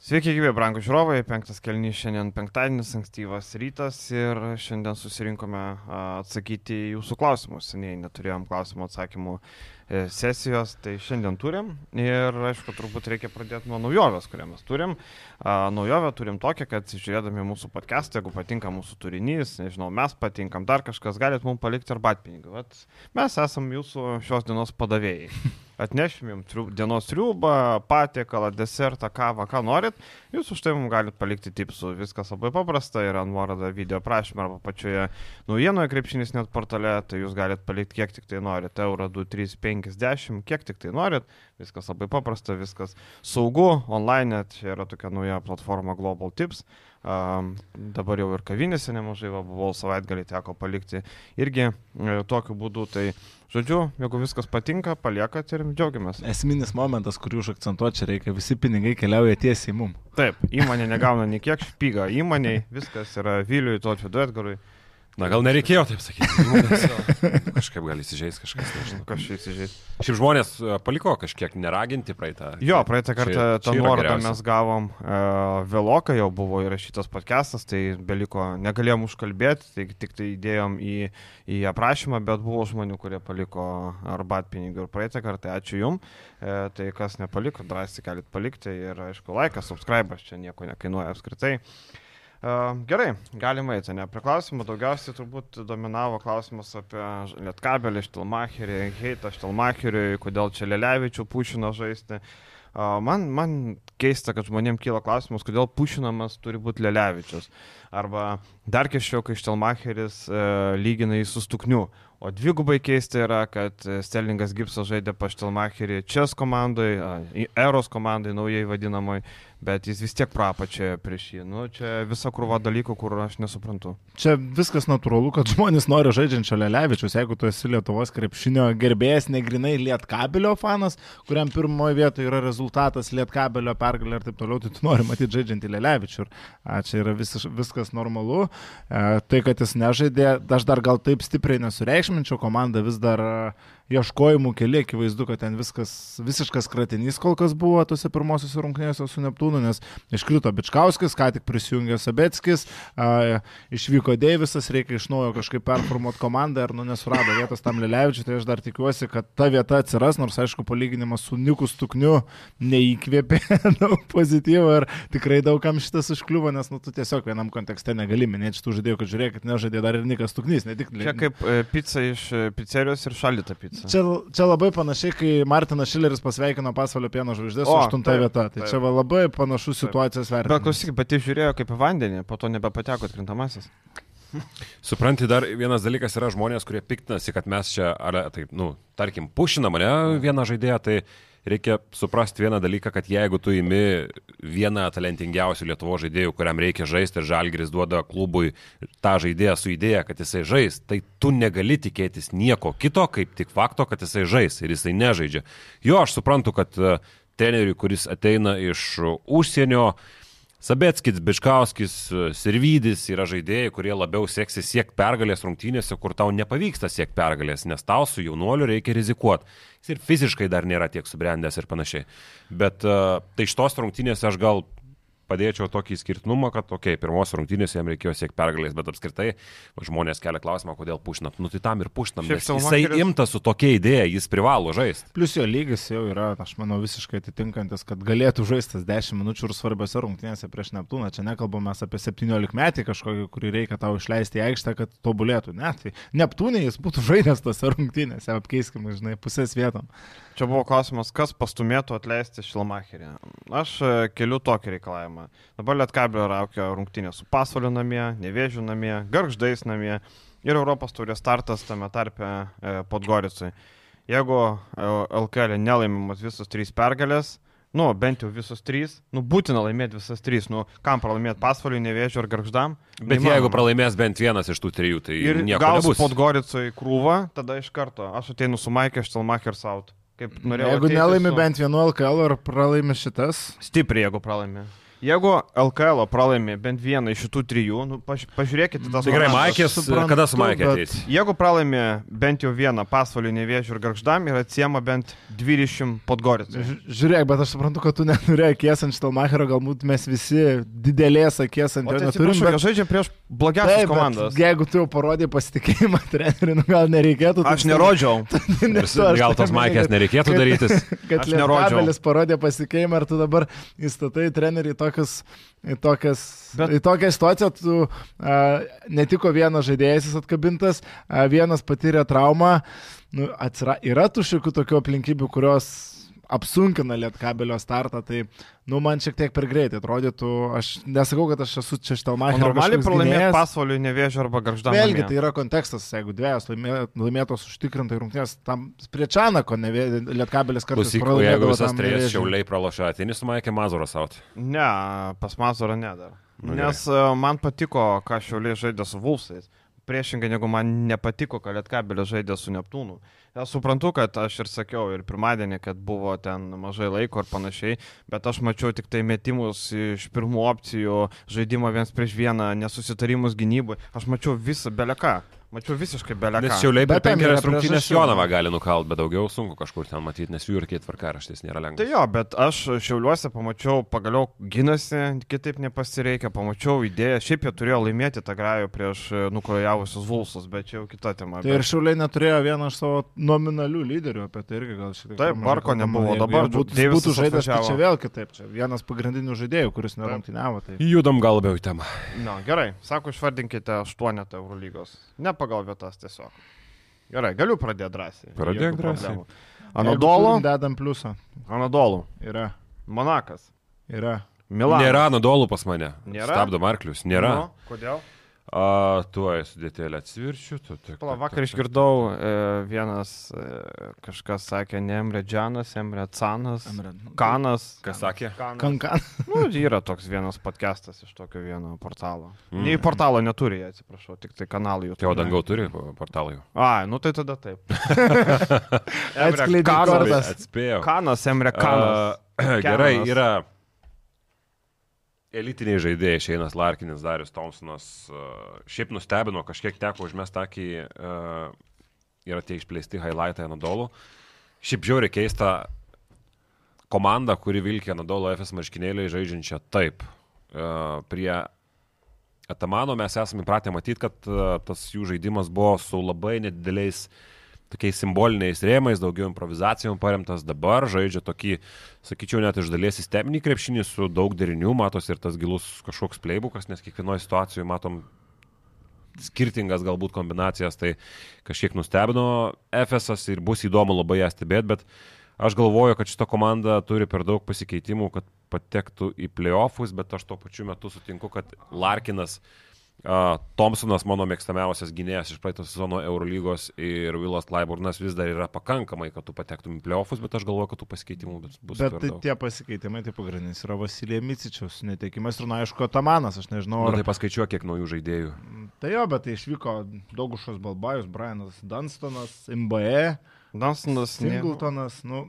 Sveiki, gyvi, brangų žiūrovai. Penktas kelnys šiandien penktadienis, ankstyvas rytas ir šiandien susirinkome atsakyti jūsų klausimus. Seniai neturėjom klausimų atsakymų e, sesijos, tai šiandien turim. Ir aišku, turbūt reikia pradėti nuo naujovės, kurią mes turim. Naujovę turim tokią, kad žiūrėdami mūsų podcast'ą, jeigu patinka mūsų turinys, nežinau, mes patinkam, dar kažkas galit mums palikti ar batpinigų. Vat mes esam jūsų šios dienos padavėjai atnešim jums triu, dienos triubą, patiekalą, desertą, kavą, ką norit, jūs už tai mums galite palikti tipsų. Viskas labai paprasta, yra nuoroda video prašymą arba pačioje naujienoje krepšinis net portale, tai jūs galite palikti kiek tik tai norit, eurą 2, 3, 5, 10, kiek tik tai norit, viskas labai paprasta, viskas saugu, online, čia yra tokia nauja platforma Global Tips. Um, dabar jau ir kavinėse nemažai, va, buvau savaitgalį teko palikti irgi e, tokiu būdu. Tai, žodžiu, jeigu viskas patinka, paliekat ir džiaugiamės. Esminis momentas, kurį užakcentuoti čia reikia, visi pinigai keliauja tiesiai mum. Taip, įmonė negauna nei kiek špyga įmoniai, viskas yra Viliui, Totvidui Edgarui. Na gal nereikėjo taip sakyti. kažkaip gali įsižeis kažkas, nežinau. Kažkaip įsižeis. Šiaip žmonės e, paliko kažkiek neraginti praeitą. Jo, praeitą kartą tą nuorodą mes gavom uh, vėlokai, jau buvo įrašytas podcastas, tai beliko, negalėjom užkalbėti, tai tik tai įdėjom į, į aprašymą, bet buvo žmonių, kurie paliko arbatpinigų ir praeitą kartą, ačiū Jums. Uh, tai kas nepaliko, drąsiai galit palikti ir aišku, laikas, subscribe, čia nieko nekainuoja apskritai. Gerai, galima eiti, ne prie klausimų. Daugiausiai turbūt dominavo klausimas apie Lietkabelį, Štilmacherį, Heitą Štilmacherį, kodėl čia Lelevičių pušino žaisti. Man, man keista, kad žmonėms kyla klausimas, kodėl pušinamas turi būti Lelevičius. Arba dar keisčiau, kai Štelmacheris e, lygina į sustuknių. O dvigubai keista yra, kad Sterlingas Gipsas žaidė pa Štelmacherį Čes komandai, Eros komandai, naujai vadinamai bet jis vis tiek prapačia prieš jį. Nu, čia visa krūva dalykų, kur aš nesuprantu. Čia viskas natūralu, kad žmonės nori žaidžiančio Lelevičius. Jeigu tu esi Lietuvos krepšinio gerbėjas, negrinai Lietkabelio fanas, kuriam pirmoje vietoje yra rezultatas Lietkabelio pergalė ir taip toliau, tai tu nori matyti žaidžiantį Lelevičių. Ir čia yra vis, viskas normalu. E, tai, kad jis nežaidė, aš dar gal taip stipriai nesureikšminčiau, komanda vis dar uh, ieškojimų keli, akivaizdu, kad ten viskas, visiškas kratinys kol kas buvo tose pirmosiose rungtynėse su Neptūnu, nes iškrito Bičkauskis, ką tik prisijungė Sabetskis, a, išvyko Deivisas, reikia iš naujo kažkaip performuoti komandą ir nu, nesurado vietos tam Lilevičiui, tai aš dar tikiuosi, kad ta vieta atsiras, nors aišku, palyginimas su Niku Stukniu neįkvėpė daug pozityvo ir tikrai daugam šitas užkliuvo, nes nu, tu tiesiog vienam kontekste negali minėti šitų žaidėjų, kad žiūrėkit, nežaidė dar ir Nikas Stuknys, ne tik Lilevičius. Čia kaip e, pizza iš e, pizzerijos ir šaldyta pizza. Čia, čia labai panašiai, kai Martinas Šileris pasveikino pasaulio pieno žvaigždės su aštunta vieta. Tai taip, čia va, labai panašus situacijos vertinimas. Bet klausyk, pati žiūrėjo kaip į vandenį, po to nebepateko atkrintamasis. Supranti, dar vienas dalykas yra žmonės, kurie piktinasi, kad mes čia, ar, taip, nu, tarkim, pušinam, ne, vieną žaidėją, tai reikia suprasti vieną dalyką, kad jeigu tu imi vieną talentingiausių Lietuvo žaidėjų, kuriam reikia žaisti ir Žalgris duoda klubui tą žaidėją su idėja, kad jisai žais, tai tu negali tikėtis nieko kito, kaip tik fakto, kad jisai žais ir jisai nežaidžia. Jo, aš suprantu, kad e, treneriui, kuris ateina iš užsienio, Sabetskis, Biškauskis, Sirvydis yra žaidėjai, kurie labiau seksis siek pergalės rungtynėse, kur tau nepavyksta siek pergalės, nes tau su jaunuoliu reikia rizikuoti. Jis ir fiziškai dar nėra tiek subrendęs ir panašiai. Bet uh, tai iš tos rungtynės aš gal padėčiau tokį skirtinumą, kad, okei, okay, pirmos rungtynės jam reikėjo siekti pergalės, bet apskritai žmonės kelia klausimą, kodėl pušnam. Nu tai tam ir pušnam, nes jisai makeris... imtas su tokia idėja, jis privalo žaisti. Plus jo lygis jau yra, aš manau, visiškai atitinkantis, kad galėtų žaisti 10 minučių ir svarbiose rungtynėse prieš Neptūną. Čia nekalbame apie 17 metį kažkokį, kurį reikia tau išleisti į aikštę, kad tobulėtų. Ne, tai Neptūnė jis būtų žaidęs tose rungtynėse, apkeiskime, žinai, pusės vietom. Čia buvo klausimas, kas pastumėtų atleisti Šilmacherį. Aš e, keliu tokį reikalavimą. Dabar Lietkabelio raukia rungtynė su Pasvalio namie, Nevėžių namie, Garždais namie ir Europos turės startas tame tarpe e, Podgoricui. Jeigu e, LKL nelaimimas visos trys pergalės, nu, bent jau visos trys, nu, būtina laimėti visas trys, nu, kam pralaimėti Pasvaliui, Nevėžiu ar Garždam. Bet Neįmanoma. jeigu pralaimės bent vienas iš tų trijų, tai ir nieko nebus. Podgoricui krūvą, tada iš karto aš ateinu su Maikė Štelmachers out. Kaip norėjau. Jeigu nelaimi su... bent vienu LKL ar pralaimi šitas? Stipriai, jeigu pralaimi. Jeigu LKL pralaimi bent vieną iš šitų trijų, nu, paž pažiūrėkite tas komandas. Maikės, kada su Maikė bet- ateis? Jeigu pralaimi bent jau vieną pasvalį nevėžių ir garždam ir atsiema bent 20 podgoricų. Ž- Žiūrėk, bet aš suprantu, kad tu nenorėjai akies ant Štelmacherio, galbūt mes visi didelės akies ant jo tai neturim. jie žaidžia prieš blogiausias bet komandas. Jeigu tu jau parodai pasitikėjimą treneriui, nu gal nereikėtų. Aš nerodžiau. Gal tos Maikės nereikėtų darytis? Kad Aš nerodžiau. Lietkabelis parodė pasitikėjimą ir tu dabar įstatai trenerių į tokius į, tokias, Bet- į tokią situaciją, tu a, netiko vienas žaidėjas jis atkabintas, a, vienas patyrė traumą, nu, atsira, yra tų šiokių tokių aplinkybių, kurios apsunkina lietkabelio startą, tai, nu, man šiek tiek per greitai atrodytų, aš nesakau, kad aš esu čia O štelmacherio. normaliai pralaimėti pasvalį nevėžių arba garždam. Vėlgi, tai yra kontekstas, jeigu dviejas laimė- laimėtos užtikrintai rungtynės, tam prie Čanako lietkabelis kartais Klausyk, o jeigu visas Nevėžiui. šiauliai pralošia, ateini su Maikė Mazuras out. Ne, pas Mazurą nedar. Nu, Nes e, man patiko, ką Šiauliai žaidė su Vulsais. Priešingai negu man nepatiko, kad Lietkabelė žaidė su Neptūnu. Aš suprantu, kad aš ir sakiau ir pirmadienį, kad buvo ten mažai laiko ir panašiai, bet aš mačiau tik tai metimus iš pirmų opcijų, žaidimą viens prieš vieną, nesusitarimus gynybui. Aš mačiau visą beleką. Mačiau visiškai beleką. Nes šiauliai per penkerias rungtynės. Jonavą gali nukalt, bet daugiau sunku kažkur ten matyti, nes jų ir kiek tvarkaraštis nėra lengva. Tai jo, bet aš šiauliuose pamačiau, pagaliau gynasi, kitaip nepasireikia, pamačiau idėją, šiaip jie turėjo laimėti tą grajų prieš e, nukrojavusius Vulsus, bet čia jau kita tema. Tai ir bet... Šiauliai neturėjo vieną iš savo nominalių lyderių, apie tai irgi gal šiek tiek. Taip, kalbama. nebuvo, Jeigu dabar jie būtų, būtų žaidęs, tai čia vėl kitaip. Čia vienas pagrindinių žaidėjų, kuris nerungtyniavo. Tai... Judam gal labiau į temą. Na, gerai, sako, išvardinkite 8 Eurolygos. Ne pagal vietas tiesiog. Gerai, galiu pradėti drąsiai. Pradėk drąsiai. Anadolo, Dedam pliusą. Anadolo, Yra. Monakas, Yra. Milanas. Nėra nudolų pas mane. Nėra? Stabdo Marklius. Nėra. Nu, kodėl? A, tuoj sudėtėlę atsvirčiu. Tu, tu, Pala, vakar išgirdau, e, vienas e, kažkas sakė, ne Emre Džanas, Emre Canas, Kanas. Kas sakė? Kanas. Kankan. Nu, yra toks vienas podcastas iš tokio vieno portalo. Mm. Nei portalo neturi, atsiprašau, tik tai kanalų jų. Tai o dangau turi portalai. A, nu tai tada taip. Atskleidė Kanas. Atspėjau. Kanas, Emre Kanas. A, gerai, yra elitiniai žaidėjai, Šeinas Larkinis, Darius Thompsonas. a, Šiaip nustebino, kažkiek teko užmest akį, a, yra tie išplėsti highlightai Anadolų. Šiaip žiauriai keista komanda, kuri vilkė Anadolo FS marškinėliai žaidžiančią taip. A, Prie Atamano mes esame įpratę matyti, kad tas jų žaidimas buvo su labai nedideliais tokiais simboliniais rėmais, daugiau improvizacijom paremtas, dabar žaidžia tokį, sakyčiau, net iš dalies sisteminį krepšinį su daug derinių, matosi ir tas gilus kažkoks playbukas, nes kiekvienoje situacijoje matom skirtingas galbūt kombinacijas, tai kažkiek nustebino FSS ir bus įdomu labai ją stebėti, bet aš galvoju, kad šita komanda turi per daug pasikeitimų, kad patektų į playoffus, bet aš tuo pačiu metu sutinku, kad Larkinas Uh, Thompsonas, mano mėgstamiausias gynėjas iš praeito sezono Eurolygos ir Vilas Klaiburnas vis dar yra pakankamai, kad tu patektum į playoffus, bet aš galvoju, kad tų pasikeitimų bus, Bet tai tie pasikeitimai, tai pagrindinis yra Vasilija Micičiaus netekimas ir, na, aišku, Tamanas, aš nežinau, Na, ar... tai paskaičiuok, kiek naujų žaidėjų. Tai jo, bet tai išvyko Daugušas Balbajus, Brianas Dunstonas, MBE, Dansonas. Singletonas, nu,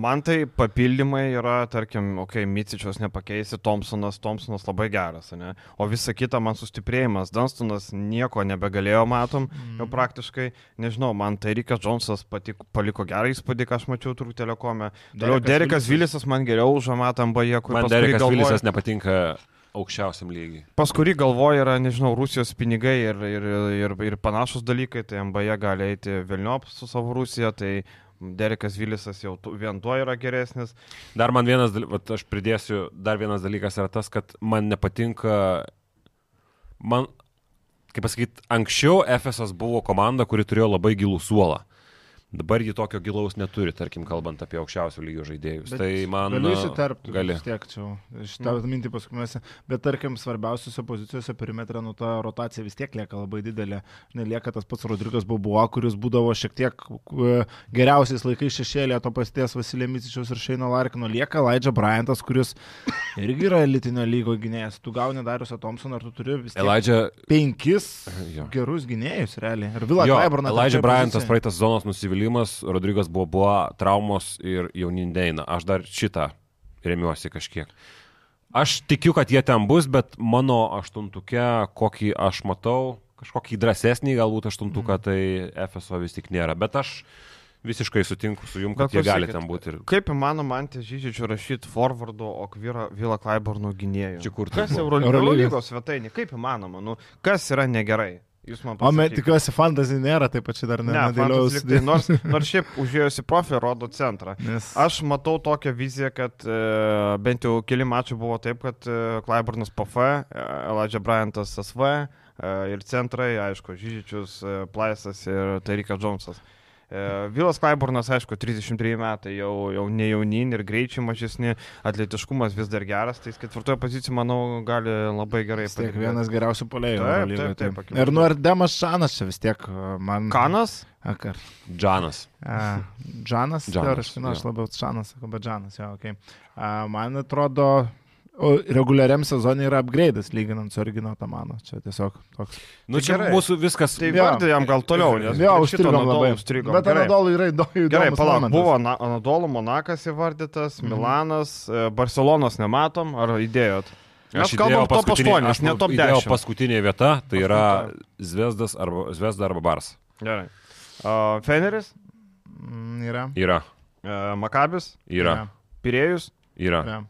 Man tai papildymai yra, tarkim, okei, okay, Micičios nepakeisi, Thompsonas, Thompsonas labai geras, ne? O visa kita man sustiprėjimas. Dunstonas nieko nebegalėjo, matom, Mhm. jau praktiškai, nežinau, man tai Rikas Džonsas patiko, paliko gerą įspūdį, ką aš mačiau turbūt telekome. Toliau Derekas Derekas Vilisas. Man geriau užamatam baje, kur Man Derekas galvoju- Vilisas nepatinka aukščiausiam lygiai. Pas kurį galvoja yra, nežinau, Rusijos pinigai ir, ir, ir, ir panašus dalykai, tai MBA gali eiti Vilniop su savo Rusija, tai Derekas Vilisas jau tu- vien tuo yra geresnis. Dar man vienas, vat aš pridėsiu, dar vienas dalykas yra tas, kad man nepatinka, man, kaip pasakyti, anksčiau FSS buvo komanda, kuri turėjo labai gilų suolą. Dabar ji tokio gilaus neturi, tarkim, kalbant apie aukščiausio lygio žaidėjus. Bet tai man... Galiu a, įsiterpti, Gali. tiek čia, šitą mm. mintį paskui mes, bet tarkim, svarbiausiose pozicijose perimetre, nu ta rotacija vis tiek lieka labai didelė. Nelieka tas pats Rodrigas Bobuo, kuris būdavo šiek tiek e, geriausiais laikais šešėlė to pasties Vasilė Micičiaus ir Šeino Larkino. Lieka Laidžia Bryantas, kuris irgi yra elitinio lygo gynėjas. Tu gauni Dariusą Thompsoną, ar tu turi vis tiek Elijah, penkis Jo. gerus gynėjus, realiai. Ir Vila. Elijah trečioj Bryantas praeitas zonos nusivylimas, Rodrigas buvo buvo traumos ir jaunindeina. Aš dar šitą remiuosi kažkiek. Aš tikiu, kad jie ten bus, bet mano aštuntuke, kokį aš matau, kažkokį drąsesnį galbūt aštuntuką, Mhm. tai FSO vis tik nėra. Bet aš visiškai sutinku su jum, kad Bet jie gali ten būti. Ir... Kaip įmanoma ant Žyžičių rašyti forwardu, o Kvira Vila Klaiborno gynėjų? Čia kur tai Kas Eurolygos. svetainė? Kaip įmanoma? Nu, kas yra negerai? Jūs man O me, pasakykit. tikiuosi, fantasy nėra, taip pat čia dar ne, Ne, nedėliojau fantasy lygtai, nors, nors šiaip užėjusi profį rodo centrą. Nes Aš matau tokią viziją, kad e, bent jau keli mačiai buvo taip, kad e, Klaiburnas PF, e, Elijah Bryantas SV e, ir centrai, aišku, Žyžičius, e, Plaisas ir Tarikas Džonsas. E, Vilas Klaiburnas, aišku, 33 metai, jau, jau ne jaunin ir greičiai mažesni, atletiškumas vis dar geras, tai ketvirtoje pozicijoje, manau, gali labai gerai padirbėti. vienas geriausių polėjų. Taip, taip, taip, taip. Ir nu Ardemas Šanas čia vis tiek man. Kanas? Akar. Džanas. A, Džanas, Džanas, nu, aš jo. labiau Šanas sakau, bet Džanas, jo, okei. Okay. A, man atrodo, o reguliariam sezonui yra upgrade'as lyginant su Origino Tamano. Čia tiesiog toks. Nu, čia gerai. mūsų viskas. Tai Jo. vardai jam gal toliau, nes Jo, užstrigom labai. užstrigom. Bet Gerai. Anadolu yra įdomu. Gerai, palauk, buvo Na- Anadolu Monakas įvardytas, Mhm. Milanas, e, Barcelonos nematom, ar įdėjot? Mes Aš kalbam top paskutinį- 8, aš ne top įdėjau 10. Paskutinė vieta, tai yra. Zvezdas arba, Zvezda arba Bars. Gerai. Uh, Feneris, Mm, Yra. Yra, uh, Makabis, yra, Pirėjus, yra, Yra.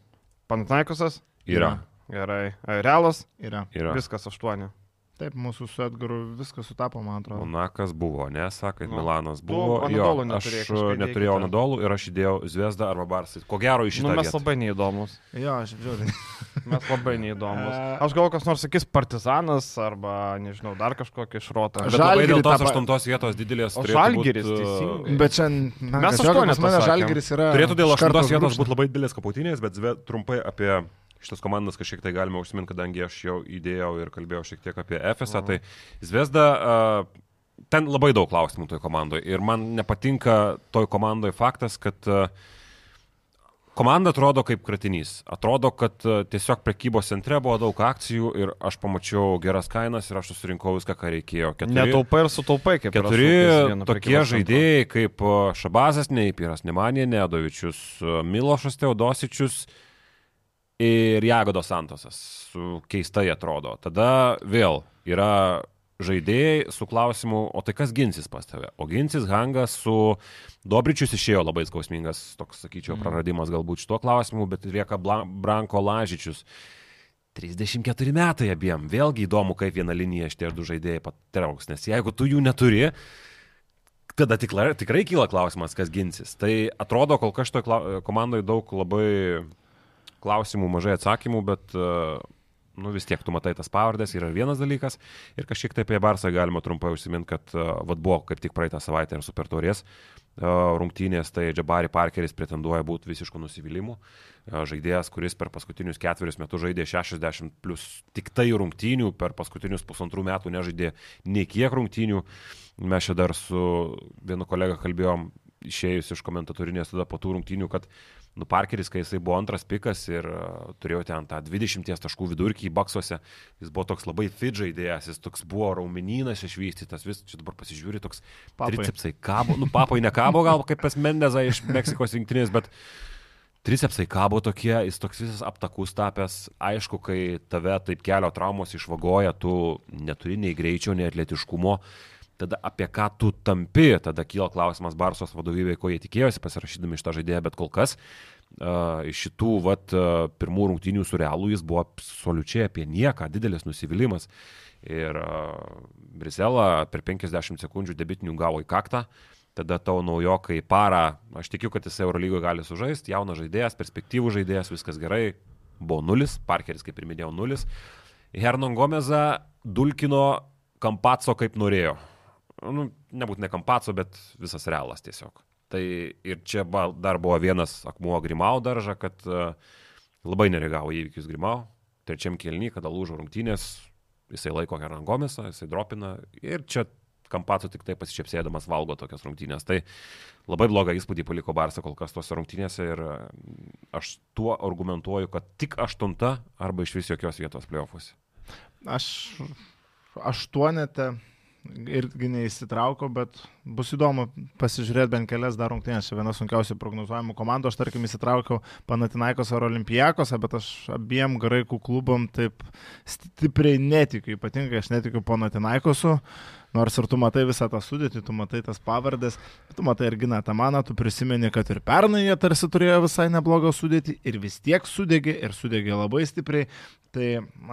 Panathinaikosas. yra, Gerai. Realas, Yra. yra. viskas 8. Taip, mūsų su Edgaru viskas sutapo, man atrodo. Monakas buvo, ne, sakai, Nu, Milanas tu buvo. Jo, Anadolu aš neturėjai, kažkaip neturėjau kitą. Anadolų ir aš įdėjau Zvezdą arba Barsą. Ko gero iš Nu, šito. mes labai neįdomus. Jo, aš žiūriu. Mes labai neįdomus. Aš gal kas nors sakys Partizanas arba, nežinau, dar kažkokį šrotą. Aš- Bet labai dėl tos aštuntos vietos didelės. Žalgiris, būt, e, teisingai. Bet čia, Mes pas mane. Žalgiris yra. Turėtų dėl aštuntos vietos būti labai didelės kapautinės, bet zve, trumpai apie šitas komandas kažkiek tai galime užsiminti, kadangi aš jau įdėjau ir kalbėjau šiek tiek apie FSA. Mhm. Tai Zvezda, uh, ten labai daug klausimų toj komandoje ir man nepatinka toj komandoje faktas, kad komanda atrodo kaip kratinys. Atrodo, kad tiesiog prekybos centre buvo daug akcijų ir aš pamačiau geras kainas ir aš susirinkau viską, ką reikėjo. Keturi- Netaupai ir sutaupai, kaip Keturi tokie žaidėjai kaip Šabazas, Neipiras, Nemanė, Nedovičius, Milošas Teodosičius ir Jagodo Santosas. Keistai atrodo. Tada vėl yra žaidėjai su klausimu, o tai kas ginsis pas tave? O ginsis Hangas su Dobričius išėjo labai skausmingas, toks, sakyčiau, praradimas galbūt šituo klausimu, bet lieka Branko Lažičius. 34 metai abiem. Vėlgi įdomu, kaip viena linija šitie du žaidėjai patrauks, nes jeigu tu jų neturi, tada tikrai, tikrai kyla klausimas, kas ginsis. Tai atrodo, kol kas šitoje komandoje daug labai klausimų, mažai atsakymų, bet uh, nu, vis tiek tu matai tas pavardės, yra vienas dalykas. Ir kažkiek tai apie Barsą galima trumpai užsiminti, kad uh, vad buvo kaip tik praeitą savaitę ir super taurės uh, rungtynės, tai Jabari Parkeris pretenduoja būti visiškų nusivylimų. Uh, žaidėjas, kuris per paskutinius ketverius metus žaidė 60 plus tik tai rungtynių, per paskutinius pusantrų metų nežaidė nei kiek rungtynių. Mes čia dar su vienu kolega kalbėjom, išėjus iš komentatorininės tada po tų rungtynių, kad Nu, Parkeris, kai jisai buvo antras pikas ir uh, turėjo ten tą 20 taškų vidurkį baksuose, jis buvo toks labai fit žaidėjas, jis toks buvo raumenynas išvystytas, vis čia dabar pasižiūri, toks Papai. tricepsai kabo, nu papai nekabo gal kaip pas Mendezą iš Meksikos rinktinės, bet tricepsai kabo tokie, jis toks visas aptakus tapęs, aišku, kai tave taip kelio traumos išvagoja, tu neturi nei greičio, nei atletiškumo, tada apie ką tu tampi, tada kyla klausimas Barsos vadovybei, ko jie tikėjosi pasirašydami šitą žaidėją, bet kol kas iš šitų vat, pirmų rungtynių su realu jis buvo absoliučiai apie nieką, didelis nusivylimas. Ir Brisela per 50 sekundžių debitinių gavo į kaktą, tada tavo naujokai parą, aš tikiu, kad jis Eurolygoje gali sužaisti, jaunas žaidėjas, perspektyvų žaidėjas, viskas gerai, buvo nulis, Parkeris, kaip ir minėjau, nulis. Hernon Gomeza dulkino Kampaco kaip norėjo nu, nebūtinai Kampaco, bet visas realas tiesiog. Tai ir čia dar buvo vienas akmuo Grimau daržą, kad uh, labai neregavo įvykius Grimau. Trečiam kelny, kada lūžo rungtynės, jisai laiko Herangomėsą, jisai dropina ir čia Kampaco tik tai pasičiapsėdamas valgo tokias rungtynės. Tai labai blogą įspūdį paliko Barsa kol kas tose rungtynėse ir e, aš tuo argumentuoju, kad tik aštunta arba iš vis jokios vietos playoffuose. Aš aštuonete irgi neįsitraukau, bet bus įdomu pasižiūrėti bent kelias dar rungtynės. Čia viena sunkiausiai prognozuojamų komandų. Aš tarkim įsitraukiau Panatinaikos ar Olimpijakos, bet aš abiem graikų klubom taip stipriai netikiu. Ypatingai aš netikiu Panatinaikosu. Nors ir tu matai visą tą sudėtį, tu matai tas pavardės, tu matai ir Gina Tamaną, tu prisimeni, kad ir pernai jie tarsi turėjo visai neblogą sudėtį ir vis tiek sudegė ir sudegė labai stipriai. Tai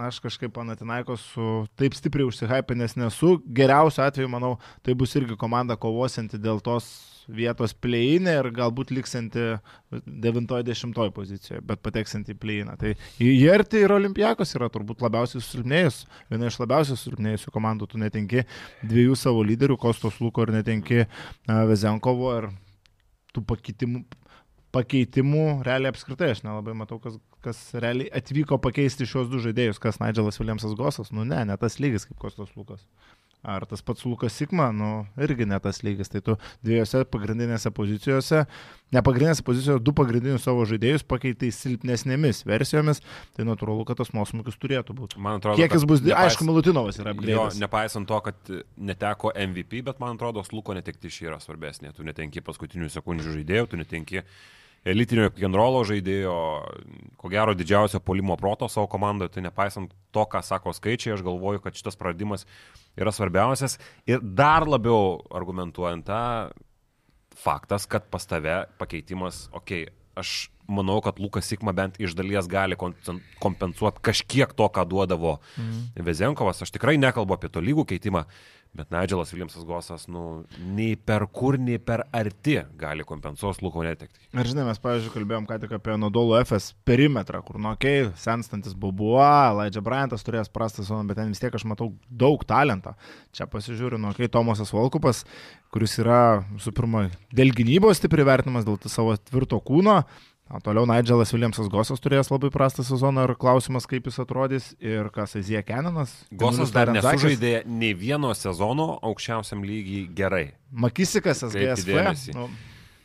aš kažkaip Panatinaikos su taip stipriai užsihypinęs nesu. Geriausiu atveju, manau, tai bus irgi komanda kovosinti dėl tos vietos pleinė ir galbūt liksinti 90 pozicijoje, bet pateksinti į pleiną. Tai Jerti ir Olimpijakos yra turbūt labiausiai susilpnėjus, viena iš labiausiai susilpnėjusių komandų, tu netenki dviejų savo lyderių, Kostos Luko ir netenki Vezenkovo ir tų pakeitimų, pakeitimų realiai apskritai aš nelabai matau, kas, kas realiai atvyko pakeisti šios du žaidėjus, kas Nigelas Williamsas Gosas, nu ne, ne tas lygis kaip Kostos Lukas. Ar tas pats Lukas Sikma, nu, irgi ne tas lygis. Tai tu dviejose pagrindinėse pozicijose, ne pagrindinėse pozicijose, du pagrindinius savo žaidėjus pakeitai silpnesnėmis versijomis, tai natūralu, kad tas nuosmukis turėtų būti. Man atrodo, Kiek jis bus, nepais... aišku, Milutinovas yra apgrėžęs. nepaisant to, kad neteko MVP, bet man atrodo, Luko netekti šį yra svarbesnė. Tu netenki paskutinių sekundžių žaidėjų, tu netenki elitinio generolo žaidėjo, ko gero didžiausio polimo proto savo komandoje, tai nepaisant to, ką sako skaičiai, aš galvoju, kad šitas praradimas yra svarbiausias ir dar labiau argumentuojant tą faktas, kad pas tave pakeitimas, okei, okay, aš manau, kad Lukas Sikma bent iš dalies gali kompensuoti kažkiek to, ką duodavo mhm. Vezenkovas. Aš tikrai nekalbu apie to lygų keitimą, bet Nigelas Williamsas Gosas, nu, nei per kur, nei per arti gali kompensuos Luko netekti. Ir žinai, mes, pavyzdžiui, kalbėjom ką tik apie Nodolo FS perimetrą, kur, nu, okei, okay, senstantis Bubua, Laidžia Bryantas turės prastą sezoną, bet ten vis tiek aš matau daug talento. Čia pasižiūriu, nu, okei, okay, Tomasas Volkupas, kuris yra, visų pirma, dėl gynybos stipriai vertinamas, dėl savo tvirto kūno. O toliau Nigelas Williamsas Gosas turės labai prastą sezoną ir klausimas, kaip jis atrodys ir kas Azija Kenanas. Gosas dar nesužaidė nei vieno sezono aukščiausiam lygiai gerai. Makisikas dėmesį. Nu,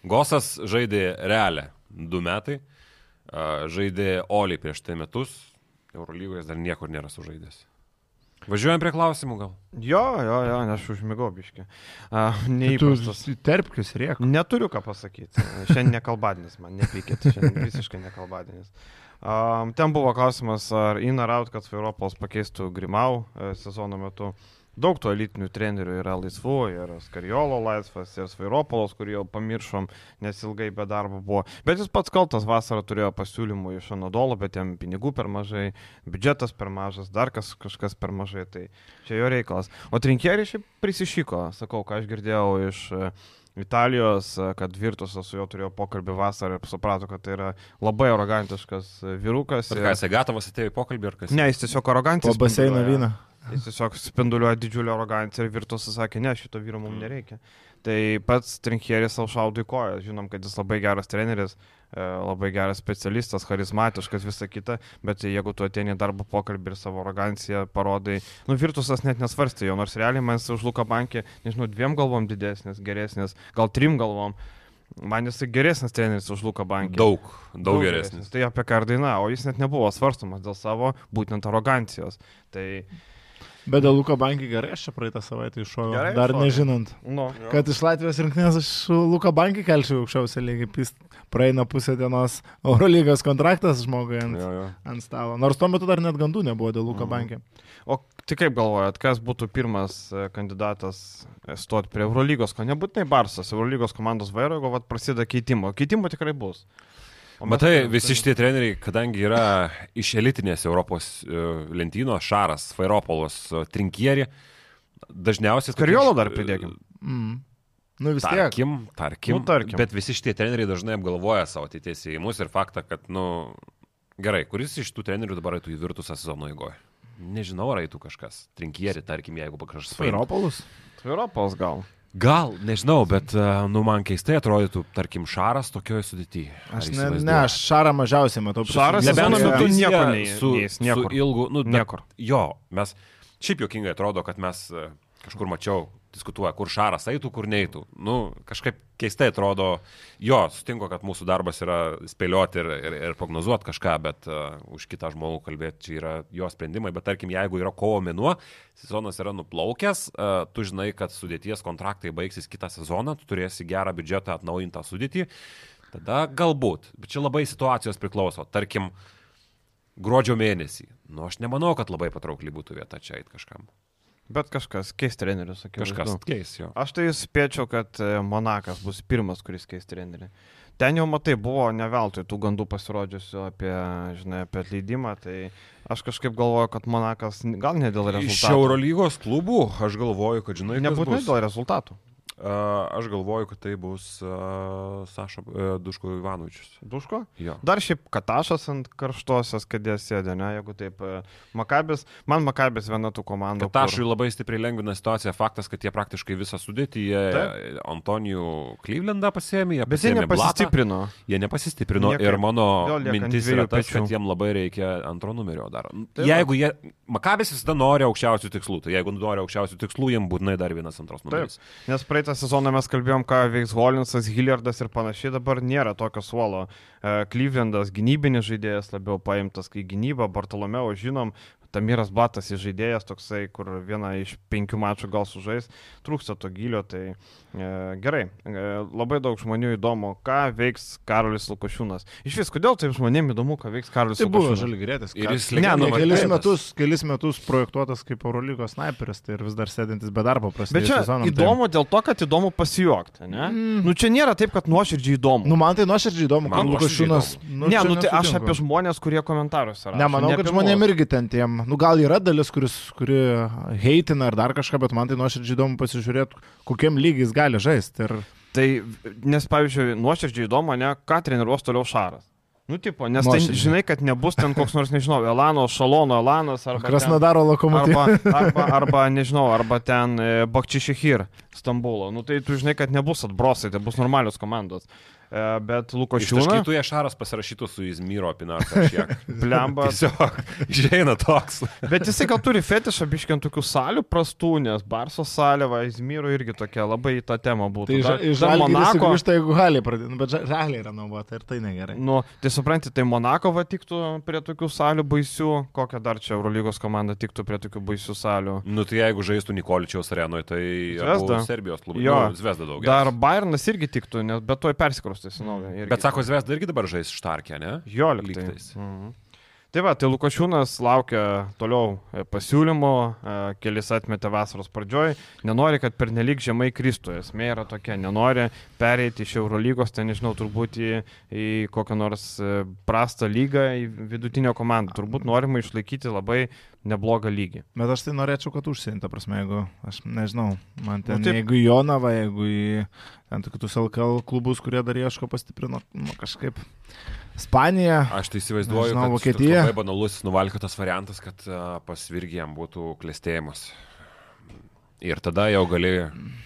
Gosas žaidė realią du metai, žaidė Oli prieš tai metus, Eurolygoje dar niekur nėra sužaidęs. Važiuojam prie klausimų gal. Jo, jo, jo, aš užmigau biški. Uh, tai neįprastas. terpkis riek. Neturiu ką pasakyti. Šiandien nekalbadienis, man nepykit, šiandien visiškai nekalbadienis. Um, ten buvo klausimas, ar in ar out, kad Svairopols pakeistų Grimau e, sezono metu. Daug tų elitinių trenerių yra laisvų, ir Skariolo laisvas, ir Svairopolos, kurį jau pamiršom, nes ilgai be darbo buvo. Bet jis pats kaltas vasarą turėjo pasiūlymų iš Anadolo, bet jam pinigų per mažai, biudžetas per mažas, dar kas, kažkas per mažai, tai čia jo reikalas. O trinkeriai šiaip prisišyko, sakau, ką aš girdėjau iš e, Italijos, e, kad Virtusas su juo turėjo pokalbį vasarą ir suprato, kad tai yra labai arogantiškas e, vyrukas. Ir ir- ką, jisai gatavas atėjo į pokalbį ar kas? Ne, jis tiesiog arogantiškas. baseino vyną. Jis tiesiog spinduliuoja didžiulę aroganciją ir Virtusas sakė, ne, šito vyro mums nereikia. Tai pats Trinkieris savo šaudų į koją, žinom, kad jis labai geras treneris, e, labai geras specialistas, charizmatiškas, visa kita, bet jeigu tu į darbo pokalbį ir savo aroganciją parodai, nu Virtusas net nesvarstė jo, nors realiai man jis už Luką bankį, nežinau, dviem galvom didesnis, geresnis, gal trim galvom. Man jis geresnis treneris už Luką bankį. Daug, daug geresnis. Tai apie ką daina, o jis net nebuvo svarstomas dėl savo būtent arogancijos. Tai, Bet dėl Luko Bankį gerai, aš čia praeitą savaitę iššoviau. Dar iššovei. nežinant, nu, kad iš Latvijos rinktinės aš su Luko Bankį kelčiau aukščiausią lygį. Pist, praeina pusę dienos Eurolygos kontraktas žmogui ant, Jo, jo. ant stalo. Nors tuo metu dar net gandų nebuvo dėl Luko Mhm. Bankį. O tai kaip galvojat, kas būtų pirmas e, kandidatas e, stoti prie Eurolygos, ko nebūtinai Barsas, Eurolygos komandos vairo, jeigu prasideda keitimo. Keitimo tikrai bus. Matai, visi šitie treneriai, kadangi yra iš elitinės Europos e, lentynos, Šaras, Fairopolas, e, Trinkieri, dažniausiai... Skariolo dar pridėkim. Mm. Nu vis tiek. Tarkim, tarkim, Nu, tarkim. Bet visi šitie treneriai dažnai apgalvoja savo ateities įėjimus ir faktą, kad, nu, gerai, kuris iš tų trenerių dabar eitų į virtusą sezono eigoje? Nežinau, ar eitų kažkas. Trinkieri, tarkim, jeigu kažkas paimtų. Vairopolus. Europos gal. Gal, nežinau, bet, e, nu, man keistai atrodytų, tarkim, Šaras tokioje sudėtyje. Aš ne, ne, aš Šarą mažiausiai matau. Šaras metu vizija nieko nei- su, niekur. su ilgu, nu, bet- Niekur. Jo, mes šiaip jokingai atrodo, kad mes e, kažkur mačiau diskutuoja, kur Šaras eitų, kur neeitų. Nu, kažkaip keistai atrodo, jo, sutinku, kad mūsų darbas yra spėlioti ir, ir, ir prognozuoti kažką, bet uh, už kitą žmogų kalbėti čia yra jo sprendimai. Bet tarkim, jeigu yra kovo mėnuo, sezonas yra nuplaukęs, uh, tu žinai, kad sudėties kontraktai baigsis kitą sezoną, tu turėsi gerą biudžetą atnaujintą sudėtį, tada galbūt. Bet čia labai situacijos priklauso. Tarkim, gruodžio mėnesį. Nu, aš nemanau, kad labai patraukliai būtų vieta čia eiti kažkam. Bet kažkas keis trenerius, sakiau. Kažkas keis jo. Aš tai spėčiau, kad e, Monakas bus pirmas, kuris keis trenerį. Ten jau matai, buvo ne veltui tų gandų pasirodžiusių apie, žinai, apie atleidimą, tai aš kažkaip galvoju, kad Monakas gal ne dėl rezultatų. Iš Eurolygos klubų aš galvoju, kad žinai, nebūtinai dėl rezultatų. Aš galvoju, kad tai bus uh, Saša uh, Duško Ivanovičius. Duško? Jo. Dar šiaip Katašas ant karštosios kėdės sėdė, ne, jeigu taip. Makabis, man Makabis viena tų komandų. Katašui kur... labai stipriai lengvina situaciją faktas, kad jie praktiškai visą sudėtį, jie Taip. Antonijų Klyvlendą pasėmė, jie Bet jie nepasistiprino. Blatą, jie nepasistiprino Niekaip. ir mano mintis yra tas, pečių. kad jiem labai reikia antro numerio dar. Taip, jeigu jie, Makabis visada nori aukščiausių tikslų, tai jeigu nori aukščiausių tikslų, jiem būtinai dar vienas antros numeris. Taip. Nes praeitą praeitą sezoną mes kalbėjom, ką veiks Holinsas, Hilliardas ir panašiai, dabar nėra tokio suolo. Klyvlendas gynybinis žaidėjas labiau paimtas, kai gynyba, Bartolomeo žinom, Tamiras Batas įžaidėjas toksai, kur vieną iš penkių mačų gal sužais, trūksta to gilio, tai e, gerai. E, labai daug žmonių įdomu, ką veiks Karolis Lukošiūnas. Iš vis, kodėl taip žmonėms įdomu, ką veiks Karolis tai Lukošiūnas? Tai buvo žalgrėtis. Ir jis ne, nu, kelis metus, kelis metus projektuotas kaip Eurolygos sniperis, tai ir vis dar sėdintis be darbo prasidėjo. Bet čia sezoną, įdomu tai... dėl to, kad įdomu pasijuokti, ne? Mm. Nu čia nėra taip, kad nuoširdžiai įdomu. Nu man tai nuoširdžiai įdomu, kad Lukošiūnas... Nu, ne, nu tai aš apie žmonės, kurie komentaruose rašo. Ne, manau, kad žmonėms irgi ten tiem nu, gal yra dalis, kuris, kuri heitina ar dar kažką, bet man tai nuoširdžiai įdomu pasižiūrėti, kokiem lygiais gali žaisti. Ir... Tai, nes, pavyzdžiui, nuoširdžiai įdomu, ne, ką treniruos toliau Šaras. Nu, tipo, nes tai žinai, kad nebus ten koks nors, nežinau, Elano, Šalono, Elanas arba... Krasnodaro lokomotyvas. Arba, arba, arba, nežinau, arba ten e, Bakčišihir, Stambulo. Nu, tai tu žinai, kad nebus atbrosai, tai bus normalios komandos. E, bet Lukošiūnas. Kitų Ješaras pasirašytų su Izmyro Pinarka šiek. Blemba. Tiesiog išeina toks. bet jisai gal turi fetišą biškiant tokių salių prastų, nes Barso salė, va, Izmyro irgi tokia labai į tą temą būtų. Tai iš Monako. Iš tai jeigu gali pradėti, nu, bet yra naudota ir tai negerai. Nu, tai supranti, tai Monako va tiktų prie tokių salių baisių, kokią dar čia Eurolygos komanda tiktų prie tokių baisių salių. Nu, tai jeigu žaistų Nikoličiaus arenoje, tai Zvezda. Serbijos klubas. Jo, nu, Zvezda daugiau. Dar Bayernas irgi tiktų, nes bet to persikrus naują. Irgi. Bet sako, Zvezda irgi dabar žais štarkę, ne? Jo, lygtais. Mhm. Tai va, tai Lukošiūnas laukia toliau e, pasiūlymų, e, kelis atmetė vasaros pradžioj, nenori, kad pernelyg žemai kristų, esmė yra tokia, nenori pereiti iš Eurolygos, ten nežinau, turbūt į, į kokią nors e, prastą lygą, į vidutinio komandą, turbūt norima išlaikyti labai neblogą lygį. Bet aš tai norėčiau, kad užsienį, ta prasme, jeigu, aš nežinau, man ten, nu, taip... jeigu į Jonavą, jeigu į ten kitus LKL klubus, kurie dar ieško pastiprino, nu, kažkaip. Ispanija. Aš tai įsivaizduoju, nežinau, kad Vokietija. Tai labai banalus nuvalkytas variantas, kad uh, pas Virgijam būtų klėstėjimas. Ir tada jau gali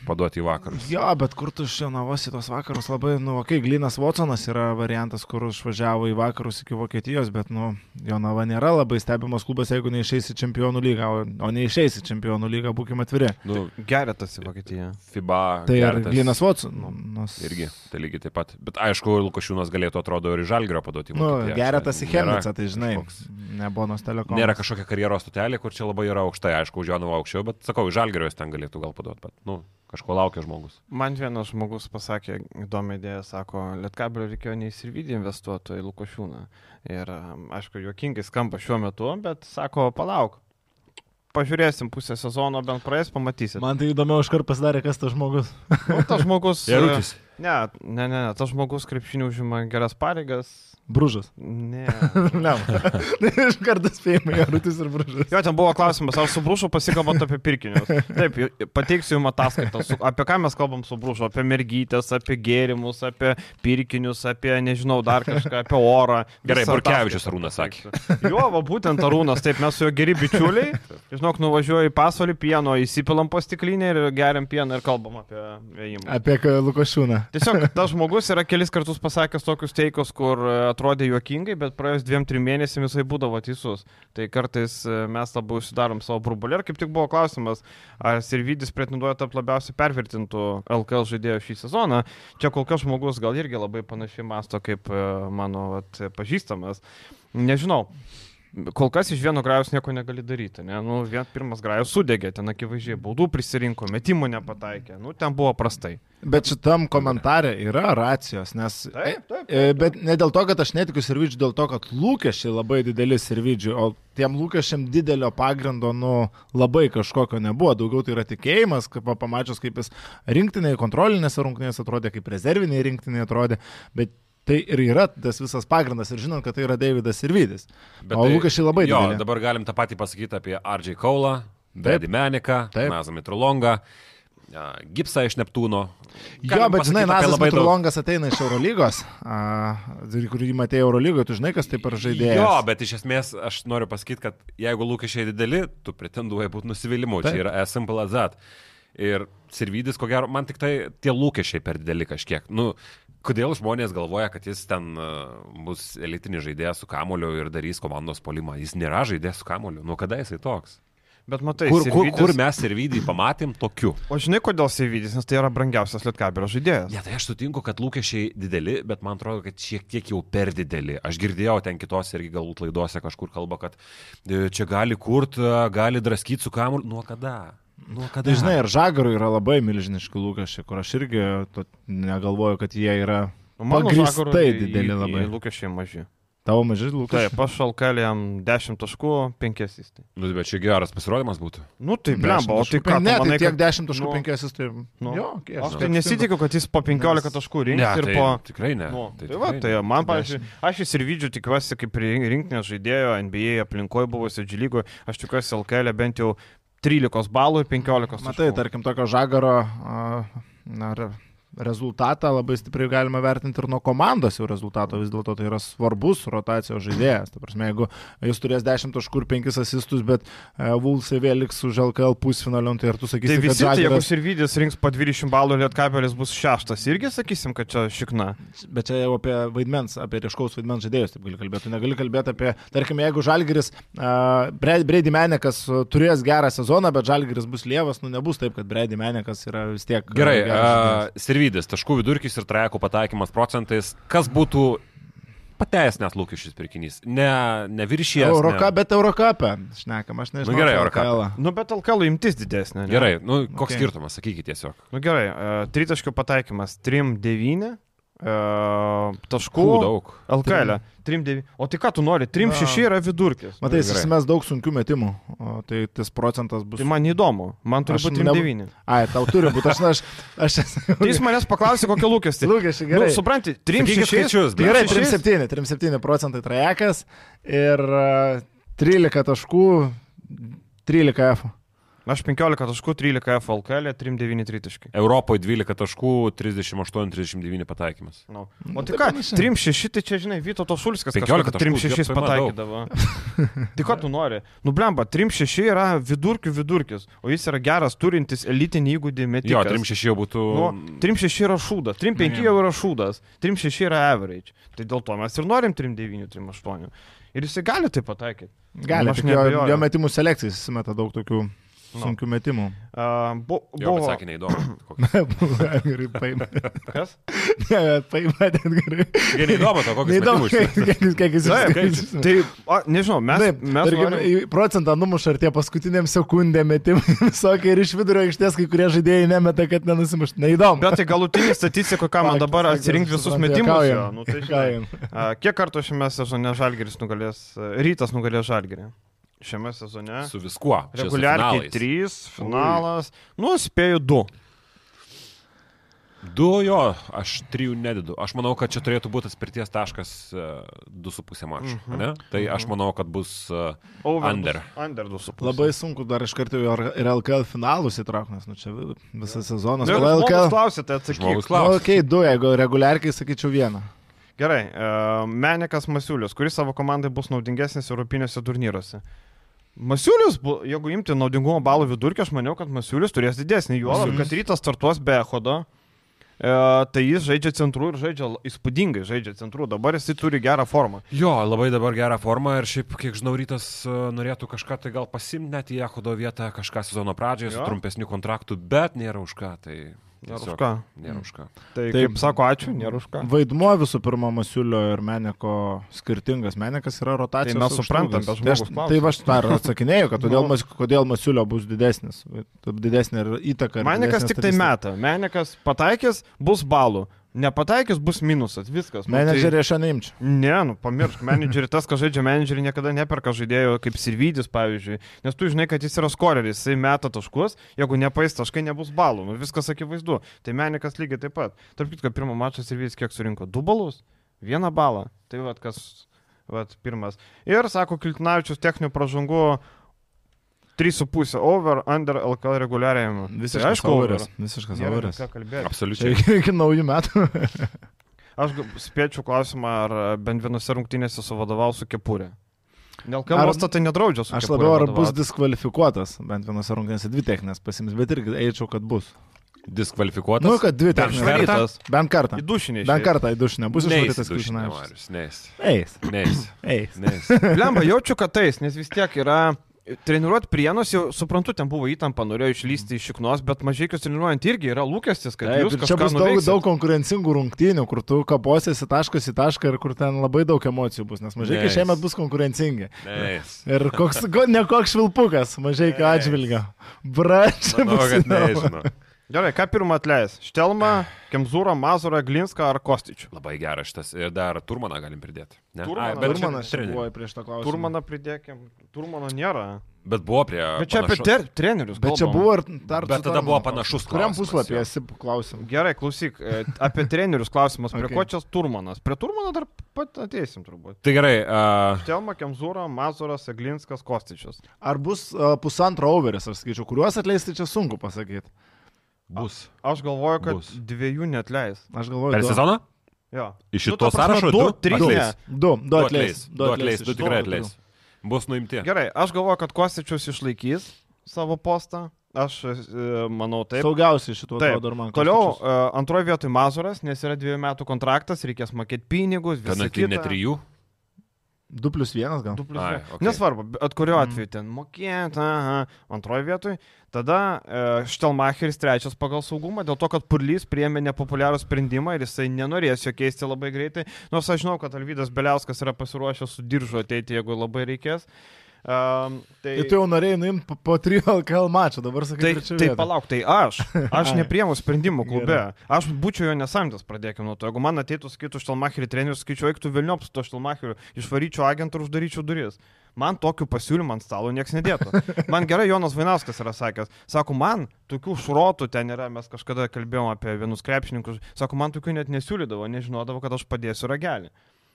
paduoti į vakarus. Jo, bet kur tu šiandienos į tos vakarus labai, nu, kai okay, Glinas Watsonas yra variantas, kur išvažiavo į vakarus iki Vokietijos, bet, nu, Jonava nėra labai stebimas klubas, jeigu neišeis į čempionų lygą, o, o neišeis į čempionų lygą, būkime atviri. Nu, Geretas į Vokietiją. FIBA. Tai ir Glinas Watsonas. Irgi, tai lygiai taip pat. Bet aišku, Lukašiūnas galėtų, atrodo, ir į Žalgrio paduoti į nu, Vokietiją. Nu, Geretas į Chemnicą, tai žinai. Kažkoks... Ne Bonos telekomas. Nėra kažkokia karjeros stotelė, kur čia labai yra aukštai, aišku, už Jonavą aukščiau, bet sakau, Žalgrio jis ten galėtų gal paduoti, bet, nu, kažko laukia žmogus. Man vienas žmogus pasakė įdomią idėją, sako, Lietkabelio reikėjo neįsirvydį investuotojų į Lukošiūną. Ir, aišku, juokingai skamba šiuo metu, bet sako, palauk. Pažiūrėsim pusę sezono, bent praeis, pamatysim. Man tai įdomiau iškart pasidarė, kas tas žmogus. nu, tas žmogus. Jarutis. Ne, ne, ne, ne, tas žmogus krepšinių užima geras pareigas, Bružas. Ne. ne. Iš karto spėjimai, Jarutis ir Bružas. Jo, ten buvo klausimas, ar su Bružu pasikalbant apie pirkinius. Taip, pateiksiu jums ataskaitą. Su, apie ką mes kalbam su Bružu? Apie mergytės, apie gėrimus, apie pirkinius, apie, nežinau, dar kažką, apie orą. Gerai, Burkevičius Arūnas sakė. Jo, va, būtent Arūnas, taip, mes su juo geri bičiuliai. Žinok, nuvažiuoju į pasolį pieno, įsipilam po stiklinę ir geriam pieną ir kalbam apie ėjimą. Apie Lukošiūną. Tiesiog tas žmogus yra kelis kartus pasakęs tokius teikus, kur atrodė juokingai, bet praėjus dviem, trim mėnesiam jisai būdavo teisus. Tai kartais e, mes labai užsidarom savo burbulį. Ir kaip tik buvo klausimas, ar Sirvidis pretenduoja tapti labiausiai pervertintų LKL žaidėjų šį sezoną. Čia kol kas žmogus gal irgi labai panašiai masto kaip e, mano vat, pažįstamas. Nežinau. Kol kas iš vieno grajus nieko negali daryti. Ne? Nu, vien pirmas grajus sudegė, ten akivaizdžiai baudų prisirinko, metimų nepataikė. Nu, ten buvo prastai. Bet šitam komentare yra racijos, nes... Taip, taip, e, Bet ne dėl to, kad aš netikiu Sirvidžiu, dėl to, kad lūkesčiai labai dideli Sirvidžiui, o tiem lūkesčiam didelio pagrindo, nu, labai kažkokio nebuvo. Daugiau tai yra tikėjimas, kaip pamačius, kaip jis rinktinėje, kontrolinėse rungtynėse atrodė, kaip rezervinėje rinktinėje atrodė, bet Tai ir yra tas visas pagrindas ir žinant, kad tai yra Davidas ir Vydis. Bet O tai- lūkesčiai labai jo, dideli. dabar galim tą patį pasakyti apie RJ Kaulą, Brady Meniką. Nazą Mitrolongą, Gipsą iš Neptūno. Jo, Galim bet žinai, Nazas. Mitrulongas ateina iš Eurolygos, kurį matėjai Eurolygoje, tu žinai, kas tai per žaidėjas. Jo, bet iš esmės aš noriu pasakyti, kad jeigu lūkesčiai dideli, tu pretenduoji būti nusivylimu. Taip. Čia yra as simple as that. Ir Sirvidis, ko gero, man tik tai tie lūkesčiai per dideli kažkiek. Nu, kodėl žmonės galvoja, kad jis ten uh, bus elitinis žaidėjas su kamoliu ir darys komandos polimą? Jis nėra žaidėjas su kamoliu. Nu, kada jisai toks? Bet matai, Kur, kur, Sirvydis- kur mes Sirvidį pamatėm tokiu? O žinai, kodėl Sirvidis, nes tai yra brangiausias Lietkabelio žaidėjas. Ne, tai aš sutinku, kad lūkesčiai dideli, bet man atrodo, kad šiek tiek jau per dideli. Aš girdėjau ten kitose irgi galbūt laidose kažkur kalba, kad e, čia gali kurt, e, gali draskyti su kamuoliu. Nuo kada? Nuo kada? Tai žinai, ir Žagarui yra labai milžiniški lūkesčiai, kur aš irgi to negalvoju, kad jie yra O mano pagristai Žagarui dideli labai. Lūkesčiai maži. Tavo maži lūkesčiai. Taip, aš šalkelį jam 10 taškų, 5 įstai. Nu, bet čia geras pasirodymas būtų. Nu tai blemba, o tai ką? Ne, tai manai, tiek kad- 10 taškų nu, 5 jis tai... Nu, Jo, kiek Aš tai nesitikiu, kad jis po 15 Nes- taškų Ne, rinks ir tai, po... tikrai ne. Nu, tai tai va, tai ne. man, pavyzdžiui, aš vis ir vidžiu tikiuosi, kaip rin- rinktinės žaidėjo NBA aplinkoje buvusio džilygo, aš tikiuosi LKL bent jau 13 balų ir 15 taškų. Matai, tarkim, tokio žagaro a, na, re- rezultatą labai stipriai galima vertinti ir nuo komandos jau rezultato, vis dėlto tai yra svarbus rotacijos žaidėjas. Ta prasme, jeigu jis turės 10 taškų ir 5 asistus, bet uh, Vulsai vėl liks už LKL pusfinalion, tai ar tu sakysi, Tai visi, kad tai jeigu. Sirvidis rinks po 20 balų, Lietkabelis bus šeštas, irgi sakysim, kad čia šikna. Bet čia jau apie vaidmens, apie ryškaus vaidmens žaidėjus taip gali kalbėti. Tu negali kalbėti apie, tarkim, jeigu Žalgiris, uh, Brady Menekas uh, turės gerą sezoną, bet Žalgiris bus lievas, nu nebus taip, kad Brady Menekas yra vis tiek... Gerai, uh, Sirvidis, taškų vidurkis ir trajekų pataikymas procentais. Kas būtų pateisnęs lūkesčius pirkinys? Ne, ne viršijas. Euroka, ne. bet Eurocapė. Šnekam, aš nežinau. Nu gerai. LKL-ą. Nu, bet LKL imtis didesnė. ne? Gerai, nu, koks Okay. skirtumas, sakykit tiesiog. Nu gerai, uh, tritaškių pataikymas 3-9, uh, taškų Kų daug. LKL. 3-9. O tai ką tu nori? 3-6 yra vidurkis. Matai, Nu, jis mes daug sunkių metimų, o tai tas procentas bus... Tai man įdomu. Man turi būti ne- 3-9. Ai, tau turi būti, aš, aš, aš. Tai jis manęs paklausė, kokie lūkesčiai. Lūkesčiai, Nu, gerai. supranti, Sakykit 3-6. skaičius, Tai gerai, 3-6. 3-7, 3-7 procentai trajekas ir uh, 13 taškų, 13 F. Aš 15 taškų, 13 F LKL, 3-9 tritaškai. Europoje 12 taškų, 38-39 pataikymas. No. Nu, O tai tai ką, panašiai. 3-6, tai čia, žinai, Vyto Šulskas 15 taškų, 3-6 tai man pataikydavo. tai ko tu nori? Nu, blemba, 3-6 yra vidurkių vidurkis, o jis yra geras, turintis elitinį įgūdį metikas. Jo, 3-6 jau būtų... Nu, 3-6 yra šūdas, 3-5 Nu, jau yra šūdas, 3-6 yra average. Tai dėl to mes ir norim 3-9, 3-8. Ir jisai gali tai pataikyti. Gali, Nu, aš tik jo, jo metimų selekcijais jis meta daug tokių Nu. Sunkių metimų. Uh, bu, buvo... sakė neįdomu. Koks- Gerai, paima. Kas? Ne, paima ten gerai. Jie neįdomu, to kokius metimus. kiek jis- išskaičius. Tai, a, nežinau, mes... Taip, mes tarkim, norim... procentą numuša ir tie paskutiniam sekundėm metimai visokie ir iš vidurio aikštės kai kurie žaidėjai nemeta, kad nenusimuštų. Neįdomu. Bet tai galutinį statistiką, ką man dabar atsirinkti visus metimus. Jo, nu, tai, kiek kartų šiame sezone Žalgeris nugalės, rytas nugalės Žalgerį? Šiame sezone. Su viskuo. Finalais. 3, finalas. Nu, spėjau 2. Du jo, aš trijų nedidu. Aš manau, kad čia turėtų būti atspirties taškas e, 2,5 mačų. Mhm. Mhm. Tai aš manau, kad bus uh, Under. Under 2,5. Labai sunku dar iš karto ir LKL finalus įtraukti, nes nu, čia vi- visas sezonas. Na, Kol LKL... LKL... Klausė, tai atsakyk. žmogus Na, okei, du, jeigu reguliarkiai sakyčiau vieną. Gerai, uh, Menikas Masiulis, kuris savo komandai bus naudingesnis Europinėse turnyruose. Masiulis, jeigu imti naudingumo balų vidurkį, aš maniau, kad Masiulis turės didesnį. Juolab, kad rytas startuos be Ehodo. e, tai jis žaidžia centrų ir žaidžia įspūdingai žaidžia centrų. Dabar jisai turi gerą formą. Jo, labai dabar gerą formą ir šiaip, kiek žinau, rytas e, norėtų kažką tai gal pasimti net į Echodo vietą, kažką sezono pradžioje su trumpesniu kontraktu, bet nėra už ką. Tai Nėra už ką. Nėra už ką. Tai Taip. kaip sako, ačiū, nėra už ką. Vaidmuo visų pirma Masiulio ir Meneko skirtingas. Menekas yra rotacijos. Tai mes suprantam, bet Tai aš, žmogus klausia. tai aš tą ir atsakinėjau, kad todėl, Nu. mas, kodėl Masiulio bus didesnis. Didesnė ir įtaka. didesnė tik tai meta. Manikas pataikys, bus balų. Nepataikys, bus minusas. Viskas. Nu, tai- Menedžerį aš neimčiau. Ne, nu pamiršk, menedžerį, tas, kas žaidžia menedžerį, niekada neperka žaidėjo kaip Sirvydis, pavyzdžiui, nes tu žinai, kad jis yra skoreris, jisai meta taškus, jeigu nepais taškai, nebus balų, nu, viskas akivaizdu. Tai menikas lygiai taip pat. Tarp kitko, pirmą mačą Sirvydis kiek surinko? Du balus? Vieną balą. Tai vad kas, vad pirmas. Ir, sako Kiltinavičius, techninių pražangų 3,5 over, under LKL reguliariajame. Visiškas tai, aišku, over. overis. Visiškas kalbėti. Absoliučiai. Čia iki naujų metų. Aš spėčiau klausimą, ar e, bent vienose rungtynėse suvadovau su kepurė. Dėl kalbos tai nedraudžia su Aš kepure labiau ar bus diskvalifikuotas, bent vienose rungtynėse dvi techninės pasims, bet irgi eičiau, kad bus. Diskvalifikuotas. Nu, kad dvi Bent techninės. kartą? Bent kartą. Į dušinį. Bent kartą į dušinę. Bus Neis išvarytas. Marius, Neis. Eis. Neis. Eis. Neis. Lemba, jaučiu, kad tais, nes vis tiek yra... Treniruot prienus, jau suprantu, ten buvo įtampa, norėjo išlysti iš šiknos, bet mažai kas treniruojant irgi yra lūkestis, kad Taip, jūs ir čia kažką bus daug, nuveiksit. daug konkurencingų rungtynių, kur tu kaposiesi taškas į tašką ir kur ten labai daug emocijų bus, nes mažai Neis. šiemet bus konkurencingi. Neis. Ir koks, ko- ne koks švilpukas, mažai ką atžvilgia. Bračiai. Manau, kad nežinau. Gerai, ką pirmą atleis? Štelmą, Kemzūrą, Mazurą, Glinską ar Kostičių? Labai geras šitas. Ir dar Turmaną galim pridėti. Ne? Turmaną. Ai, bet, Turmanas čia buvo prieš tą klausimą. Turmaną pridėkim. Turmano nėra. bet buvo prie... Bet čia apie panašu- ter trenerius. Bet čia kalbam. buvo ir dar... Bet tada buvo panašus Kuriam klausimas, puslapį jo. esi klausim? Gerai, klausyk, e, apie trenerius klausimas. Prie Okay. ko čia Turmanas? Prie Turmano dar pat ateisim turbūt. Tai gerai, uh, Štelma, Kemzūra, Mazuras, Eglinskas, Kostičius. Ar bus uh, pusantro overis, aš skaičiu, kuriuos atleisti čia sunku pasakyti. Bus. Aš galvoju, kad Bus. dviejų net leis. Aš galvoju, Per du. sezoną? Jo. Iš Nu, šito prasme, sąrašo du, du, trys. Du, du Du atleis. du atleis, du tikrai atleis. Bus nuimti. Gerai, aš galvoju, kad Kostičius išlaikys savo postą. Aš e, manau taip. Saugiausiai šituo atrodo ir man. Toliau Kostičius. uh, antroje vietoje Mazuras, nes yra dviejų metų kontraktas, reikės mokėti pinigus, visą Kad ne kitą. trijų. 2 plus 1 gal. Du plus Ai, vienas. okei. Nesvarbu, bet kuriuo Mhm. atveju ten mokėti, aha, antroje vietoje. Tada uh, Štelmacheris trečias pagal saugumą, dėl to, kad Purlys priėmė nepopuliarų sprendimą ir jisai nenorės jo keisti labai greitai. Nors aš žinau, kad Alvydas Beliauskas yra pasiruošęs su diržu ateiti, jeigu labai reikės. Um, tai... Tai tu jau norėjai nuimti po, po 3 LKL mačų, dabar sakai, Tai, tai palauk, tai aš. Aš nepriemu sprendimų klube. Aš būčiau jo nesamdęs, pradėkime nuo to. Jeigu man ateitų, sakytų Štelmacherį trenerius, skaičiu, eiktų Vilniop su to Štelmacheriu, išvaryčiau agentą ir uždaryčiau duris. Man tokių pasiūlymų ant stalo niekas nedėtų. Man gerai Jonas Vainauskas yra sakęs. Sako, man tokių šrotų ten yra, mes kažkada kalbėjome apie vienus krepšininkus. Sako, man tokių net nesiūlydavo, nežinodavo, kad aš padėsiu ragelį.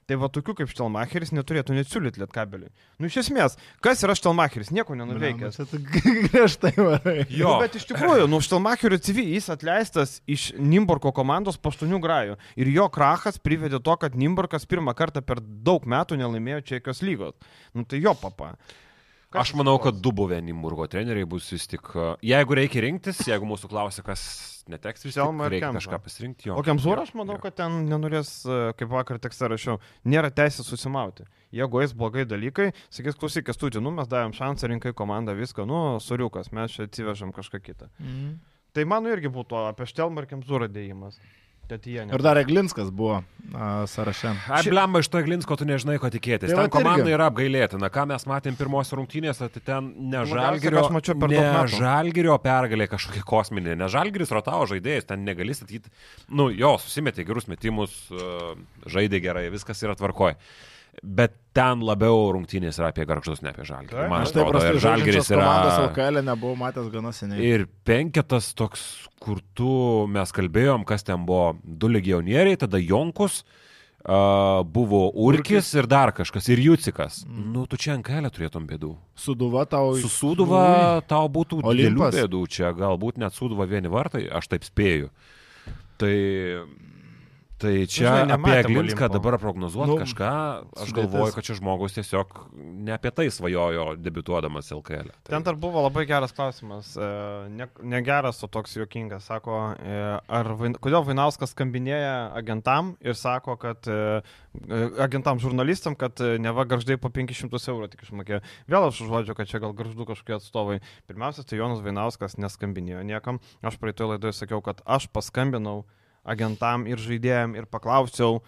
Tai va tokių kaip Štelmacheris neturėtų net siūlyti lietkabeliui. Nu iš esmės, kas yra Štelmacheris? Nieko nenuveikęs. Griežtai varai. Jo. Nu, bet iš tikrųjų, nu, Štelmacherio CV jis atleistas iš Nimburko komandos po 8 grajų. Ir jo krachas privedė to, kad Nimburkas pirmą kartą per daug metų nelaimėjo Čekijos lygos. Nu, tai jo papa. Aš manau, kad du buvę Nimburgo treneriai bus vis tik. Jeigu reikia rinktis, jeigu mūsų klausia, kas neteks, vis tik reikia kažką pasirinkti. Jo. O Kemzūra, aš manau, jo. kad ten nenorės, kaip vakar tekste rašiau, nėra teisės susimauti. Jeigu eis blogai dalykai, sakys, klausyk, stūdį, nu mes davėm šansą rinkai komandą, viską, nu, suriukas, mes čia atsivežam kažką kitą. Mhm. Tai mano irgi būtų apie Štelmą ir Kemzūrą dėjimas. Ne. Ir dar Eglinskas buvo a, sąraše. Ai, blemba, iš to Glinsko tu nežinai, ko tikėtis. Tai Ten komanda yra apgailėtina. Ką mes matėm pirmos rungtynėse, tai ten ne mačiau per ne žalgerio pergalė kažkokia kosminė. Ne žalgeris rotavo žaidėjais, ten negali statyti. Nu, jo, susimetė gerus metimus, žaidė gerai, viskas yra tvarkoj. Bet ten labiau rungtynės yra apie garžus, ne apie žalgerį. Taip, Man atrodo, prastai ir žalgeris yra... Komandos LKL nebuvau matęs gana seniai. Ir penketas toks, kur tu mes kalbėjom, kas ten buvo, du legionieriai, tada Jonkus, uh, buvo Urkis ir dar kažkas, ir Jucikas. Mm. Nu, tu čia ant kelio turėtum bėdų. Suduva tau. Su Suduva tau būtų didelių bėdų, čia galbūt net Suduva vieni vartai, aš taip spėju. Tai Tai čia Žinai, apie Glinską dabar prognozuoti Nu, nu, kažką, aš galvoju, kad čia žmogus tiesiog ne apie tai svajojo debituodamas LKL. Tai... Ten dar buvo labai geras klausimas, e, ne, negeras, o toks juokingas. Sako, e, ar, kodėl Vainauskas skambinėja agentam ir sako, kad e, agentam žurnalistam, kad neva garždai po 500 eurų tik išmokėjo. Vėl aš užuodžiu, kad čia gal garždų kažkokie atstovai. Pirmiausia, tai Jonas Vainauskas neskambinėjo niekam. Aš praeitoje laidoje sakiau, kad aš paskambinau agentam ir žaidėjim ir paklausiau,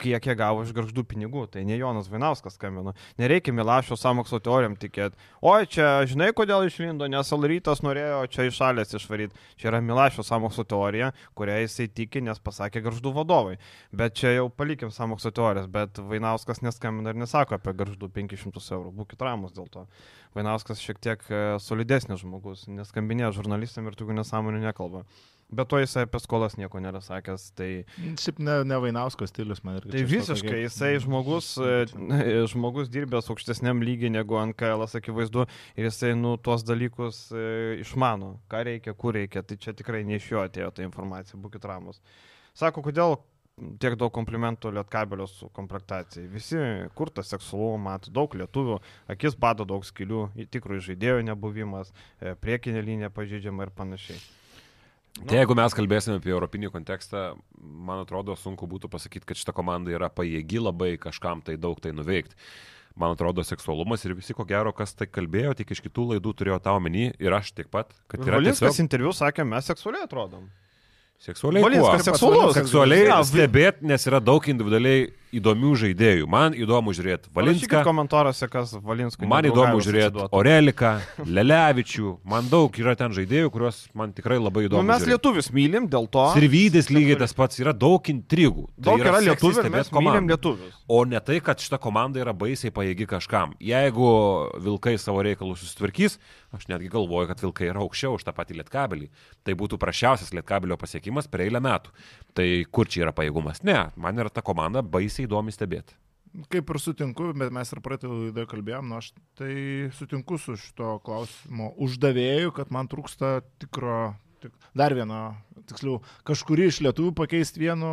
kiek jie gavo iš garždų pinigų. Tai ne Jonas Vainauskas skambino. Nereikia Milašio samokslo teorijam tikėti. Oi, čia žinai, kodėl išlindo, nes Alrytas norėjo čia iš šalės išvaryti. Čia yra Milašio samokslo teorija, kurią jisai tiki, nes pasakė garždų vadovai. Bet čia jau palikim samokslo teorijas, bet Vainauskas neskambina ir nesako apie garždų 500 eurų. Būkit ramus dėl to. Vainauskas šiek tiek e, solidesnis žmogus, neskambinėja žurnalistam ir tokių nesąmonių nekalba. Bet to jisai apie skolas nieko nėra sakęs. Tai Šiaip ne, ne Vainausko stilius man irgi. Tai visiškai tokia- jisai žmogus, e, žmogus dirbęs aukštesniam lygiai negu NKL, akivaizdu, ir jisai, nu, tuos dalykus e, išmano, ką reikia, kur reikia. Tai čia tikrai ne iš jo atėjo ta informacija, būkit ramus. Sako, kodėl tiek daug komplimentų Lietkabelio su komplektacijai. Visi kurta seksualumo, mato daug lietuvių, akis bado daug skilių, tikrųjų žaidėjų nebuvimas, e, priekinė linija pažydžiama ir panašiai. Tai jeigu mes kalbėsime apie europinį kontekstą, man atrodo sunku būtų pasakyti, kad šita komanda yra pajėgi labai kažkam tai daug tai nuveikti. Man atrodo, seksualumas ir visi, ko gero, kas tai kalbėjo, tik iš kitų laidų turėjo tą omeny ir aš tiek pat, kad yra Valinskas tiesiog interviu sakė, mes seksualiai atrodom. Seksualiai. Valinskas kuo? seksualus. Seksualiai Ja, stebėti, nes yra daug individualiai įdomių žaidėjų. Man įdomu žiūrėti Valinską. Komentaruose, kas Valinskui. Man įdomu žiūrėti Oreliką, Lelevičių, man daug yra ten žaidėjų, kuriuos man tikrai labai Nu, įdomu. mes žiūrėt. lietuvius mylim, dėl to. Sirvydis lygiai tas pats, yra daug intrigų. Tai Daug yra seksy lietuvių mes mylim komandą. lietuvius. O ne tai, kad šita komanda yra baisiai pajėgi kažkam. Jeigu Vilkai savo reikalus susitvarkys, aš netgi galvoju, kad Vilkai yra aukščiau už tą patį Lietkabelį. Tai būtų prašiausias Lietkabelio pasiekimas per eilę metų. Tai kur čia yra pajėgumas? Ne, man yra ta komanda baisiai įdomi stebėti. Kaip ir sutinku, bet mes ir praeitą laidą kalbėjom, nu aš tai sutinku su šito klausimo uždavėju, kad man trūksta tikro, tik, dar vieno, tiksliau, kažkurį iš lietuvių pakeisti vienu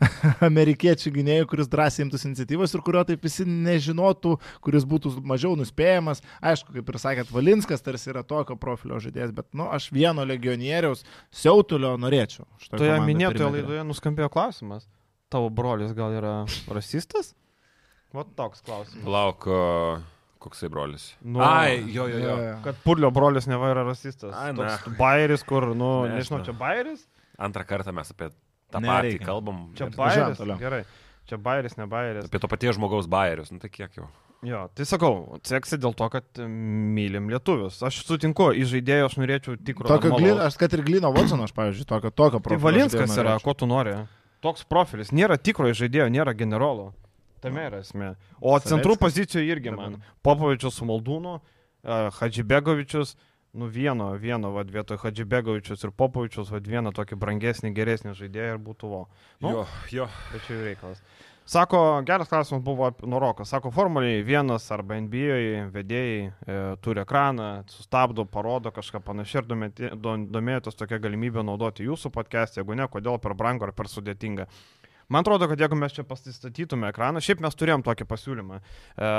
amerikiečių gynėjų, kuris drąsiai imtųsi iniciatyvos ir kurio taip visi nežinotų, kuris būtų mažiau nuspėjamas. Aišku, kaip ir sakėt, Valinskas tarsi yra tokio profilio žaidėjas, bet, nu, aš vieno legionieriaus siautulio norėčiau. Toje minėtoje laidoje nuskambėjo klausimas. Tavo brolis gal yra rasistas? Vat toks klausimas. Lauk, koksai brolis. Nu, Ai, jo, jo, jo. Kad Purlio brolis neva yra rasistas. Ai, na. Toks Bairis, kur, nu, Nežinau. nežinau, čia Bairis? Antrą kartą mes apie tą Nereikia. patį kalbam. Čia ir Bairis. toliau. Gerai. Čia Bairis, ne Bairis. Apie to paties žmogaus bairius. Nu tai kiek jau. Jo, tai sakau, seksi dėl to, kad mylim lietuvius. Aš sutinku, į žaidėjų aš norėčiau tikro. Tokio normalaus. glino, aš kad ir Glino Watsono, aš, pavyzdžiui, tokio, tokio Tai profilio Valinskas žaidėjo yra, ko tu nori. Toks profilis. Nėra tikrojo žaidėjo, nėra generolo. Tame yra esmė. O centrų pozicijoje irgi man. Popovičius su Maldūnu, uh, Hadžibegovičius, nu vieno, vieno, vad vietoj Hadžibegovičius ir Popovičius, vad vieną tokį brangesnį, geresnį žaidėją ir būtų vo. Nu, Jo, jo. Bet čia jų reikalas. Sako, geras klausimas buvo apie Norokas. Sako, formuliai vienas arba NBA vedėjai e, turi ekraną, sustabdo, parodo kažką panašiai ir domėjotės tokia galimybė naudoti jūsų podcast, jeigu ne, kodėl per brangu ar per sudėtinga. Man atrodo, kad jeigu mes čia pasistatytume ekraną, šiaip mes turėjom tokį pasiūlymą. E,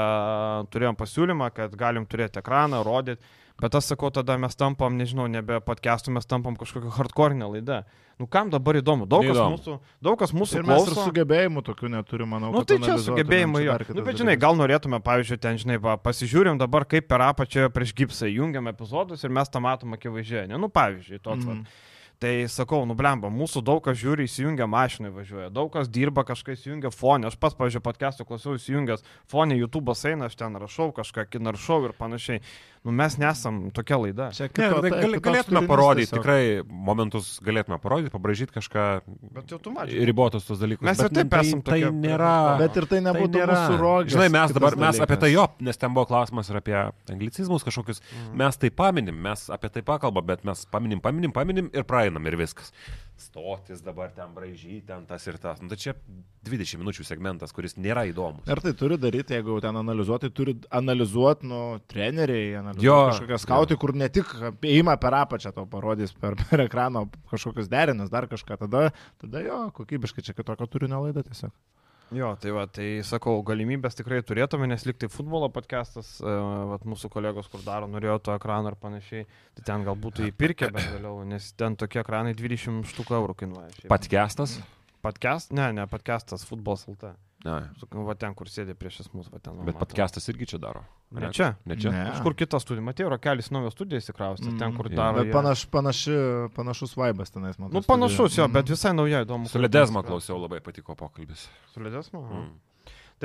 turėjom pasiūlymą, kad galim turėti ekraną, rodyti, bet aš sakau, tada mes tampam, nežinau, nebe podcastų, mes tampam kažkokią hardcore'inę laidą. Nu kam dabar įdomu? Daug kas Neįdomu. mūsų, daug kas mūsų Ir mes ir klauso. sugebėjimų tokių neturim, manau. Nu kad tai čia sugebėjimai jo. dar Nu, bet žinai, gal norėtume, pavyzdžiui, ten, žinai, va, pasižiūrim dabar, kaip per apačią prieš gipsą jungiam epizodus ir mes tą matom akivaizdžiai. Ne? Nu, pavyzdžiui, toks. Mm. Mhm. Tai sakau, nublemba, mūsų daug kas žiūri, įsijungia mašinai važiuoja, daug kas dirba, kažkas įsijungia fonė, aš pats, pavyzdžiui, podcast'o klausiau įsijungęs fonė, YouTube'as eina, aš ten rašau kažką, naršau ir panašiai. Nu, mes nesam tokia laida. Čia Ne, tai taip, gal, galėtume parodyti, tiesiog. tikrai momentus galėtume parodyti, pabražyti kažką Bet jau tu matai. ribotus tos dalykus. Mes bet ir taip tai, esam tai tokie nėra. Bet ir tai nebūtų nėra. mūsų rogės. Žinai, mes dabar, mes apie tai dalykas. jo, nes ten buvo klausimas ir apie anglicizmus kažkokius, Mhm. mes tai paminim, mes apie tai pakalbam, bet mes paminim, paminim, paminim ir praeinam ir viskas. Stotis dabar ten braižyti, ten tas ir tas. Nu, tai čia 20 minučių segmentas, kuris nėra įdomus. Ir tai turi daryti, jeigu ten analizuoti, turi analizuoti, nu, treneriai, analizuoti Jo, kažkokie skautai, kur ne tik įima per apačią to parodys, per, per ekraną kažkokius derinus, dar kažką, tada, tada jo, kokybiškai čia kitokio turinio laida tiesiog. Jo, tai va, tai sakau, galimybės tikrai turėtume, nes liktai futbolo podcastas, uh, vat, mūsų kolegos, kur daro, norėjo to ekrano ir panašiai, tai ten gal būtų įpirkę, bet vėliau, nes ten tokie ekranai 20 štukų eurų kainuoja. Podcastas? Podcast? Ne, ne podcastas, futbolas LT. Ne. Su- Va ten, kur sėdė priešas mūsų, va ten. va, Bet podcastas irgi čia daro. Ne čia. Ne čia. Ne. Kažkur kita studija, matėjau, Rokelis naujas studija įsikraustė, ten, kur jo. daro. Bet panaš, panaši, panašus vaibas tenais, man. Nu, toj panašus studijoj. jo, bet visai nauja, įdomu. Su Ledesma klausiau, labai patiko pokalbis. Su Ledesma? Mm.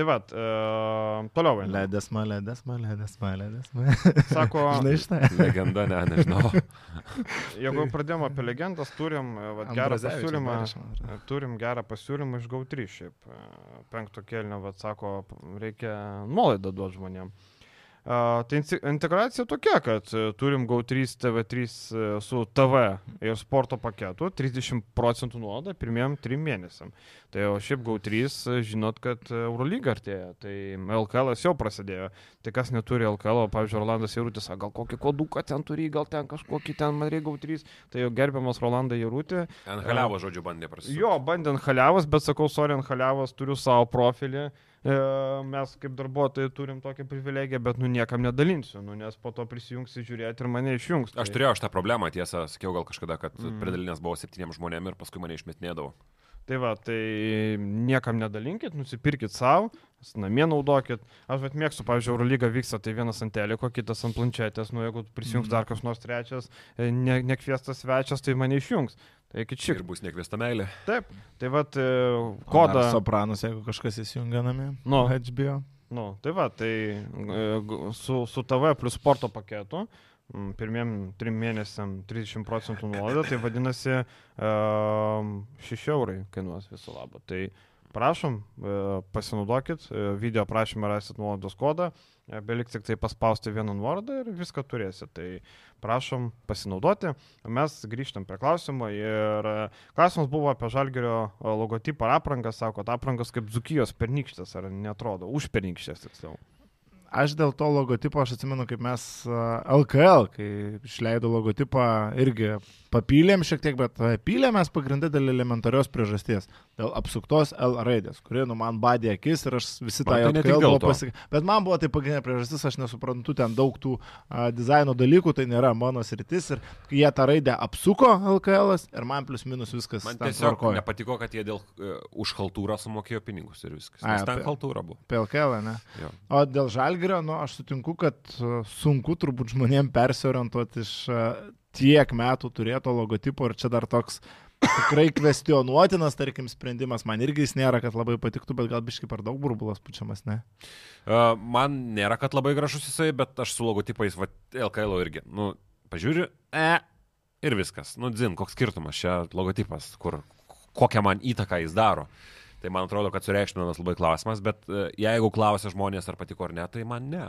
Tai va, uh, toliau. einam. Ledesma, ledesma, ledesma, ledesma. Sako, Žinai šitą? Legenda, ne, nežinau. jeigu pradėjome apie legendas, turim e, vat, gerą pasiūlymą. man e, Turim gerą pasiūlymą iš GAU3 šiaip. e, Penkto kelnio, vad sako, reikia nuolaidą duoti žmonėm. Tai integracija tokia, kad e, turim GAU3 TV3 e, su TV ir sporto paketu 30 procentų nuolaidą pirmiem trim mėnesiam. Tai o šiaip GAU3 e, žinot, kad Eurolyga artėja, tai LKL jau prasidėjo. Tai kas neturi LKL, o, pavyzdžiui, Rolandas Jarutis, "A, gal kokį koduką ten turi, gal ten kažkokį ten man reikia GAU3, tai jau gerbiamas Rolandas Jarutį. Anhaliavo žodžiu bandė prasidėti. Jo, bandė ant haliavas, bet sakau, sorry, ant haliavas turiu savo profilį. E, mes kaip darbuotojai turim tokią privilegiją, bet nu niekam nedalinsiu, nu, nes po to prisijungsi žiūrėti ir mane išjungs. Aš turėjau šitą problemą, tiesą, sakiau gal kažkada, kad Mm. predalinės buvo septyniem žmonėm ir paskui mane išmetinėdavo. Tai va, tai niekam nedalinkit, nusipirkit savo, namie naudokit. Aš bet mėgstu, pavyzdžiui, Eurolyga vyksta, tai vienas ant teliko, kitas ant planšetės, nu jeigu prisijungs Mhm. dar kas nors trečias, e, ne, nekviestas svečias, tai mane išjungs. Tai iki čia. Ir bus nekviesta meilė. Taip, tai va, Kodą. kodą. Sopranus, jeigu kažkas įsijungia namie. Nu. HBO. Nu, tai va, tai e, su, su TV plus sporto paketu m, pirmiem trim mėnesiam 30 procentų nuolaida, tai vadinasi um, 6 eurai kainuos viso labo. Tai prašom, e, pasinaudokit, e, video prašymą rasit nuolaidos kodą, e, beliks tik tai paspausti vieną nuorodą ir viską turėsit. Tai prašom pasinaudoti. Mes grįžtam prie klausimo ir klausimas buvo apie žalgerio logotipą aprangą, sako, aprangos kaip Zukijos pernykštės, ar netrodo, už pernykštės tiksliau. Aš dėl to logotipo, aš atsimenu, kaip mes a, LKL, kai išleido logotipą, irgi papylėm šiek tiek, bet a, pylėm mes pagrindę dėl elementarios priežasties. Dėl apsuktos L raidės, kuri nu, man badė akis ir aš visi tą tai LKL dėl buvo to. pasik... Bet man buvo tai pagrindinė priežastis, aš nesuprantu ten daug tų a, dizaino dalykų, tai nėra mano sritis ir jie tą raidę apsuko LKL ir man plus minus viskas. Man ten tiesiog tvarkoj. nepatiko, kad jie dėl uh, už haltūrą sumokėjo pinigus ir viskas. Nes ten apie- haltūra buvo. Apie LKL, ne? Jo. O dėl žalgerio, nu, aš sutinku, kad uh, sunku turbūt žmonėm persiorientuoti iš uh, tiek metų turėto logotipo ir čia dar toks tikrai kvestionuotinas, tarkim, sprendimas. Man irgi jis nėra, kad labai patiktų, bet gal biškai per daug burbulas pučiamas, ne? Uh, man nėra, kad labai gražus jisai, bet aš su logotipais, va, LKL irgi. Nu, pažiūriu, e, ir viskas. Nu, dzin, koks skirtumas čia logotipas, kur, kokią man įtaką jis daro. Tai man atrodo, kad sureikšminamas labai klausimas, bet uh, jeigu klausia žmonės, ar patiko ar ne, tai man ne.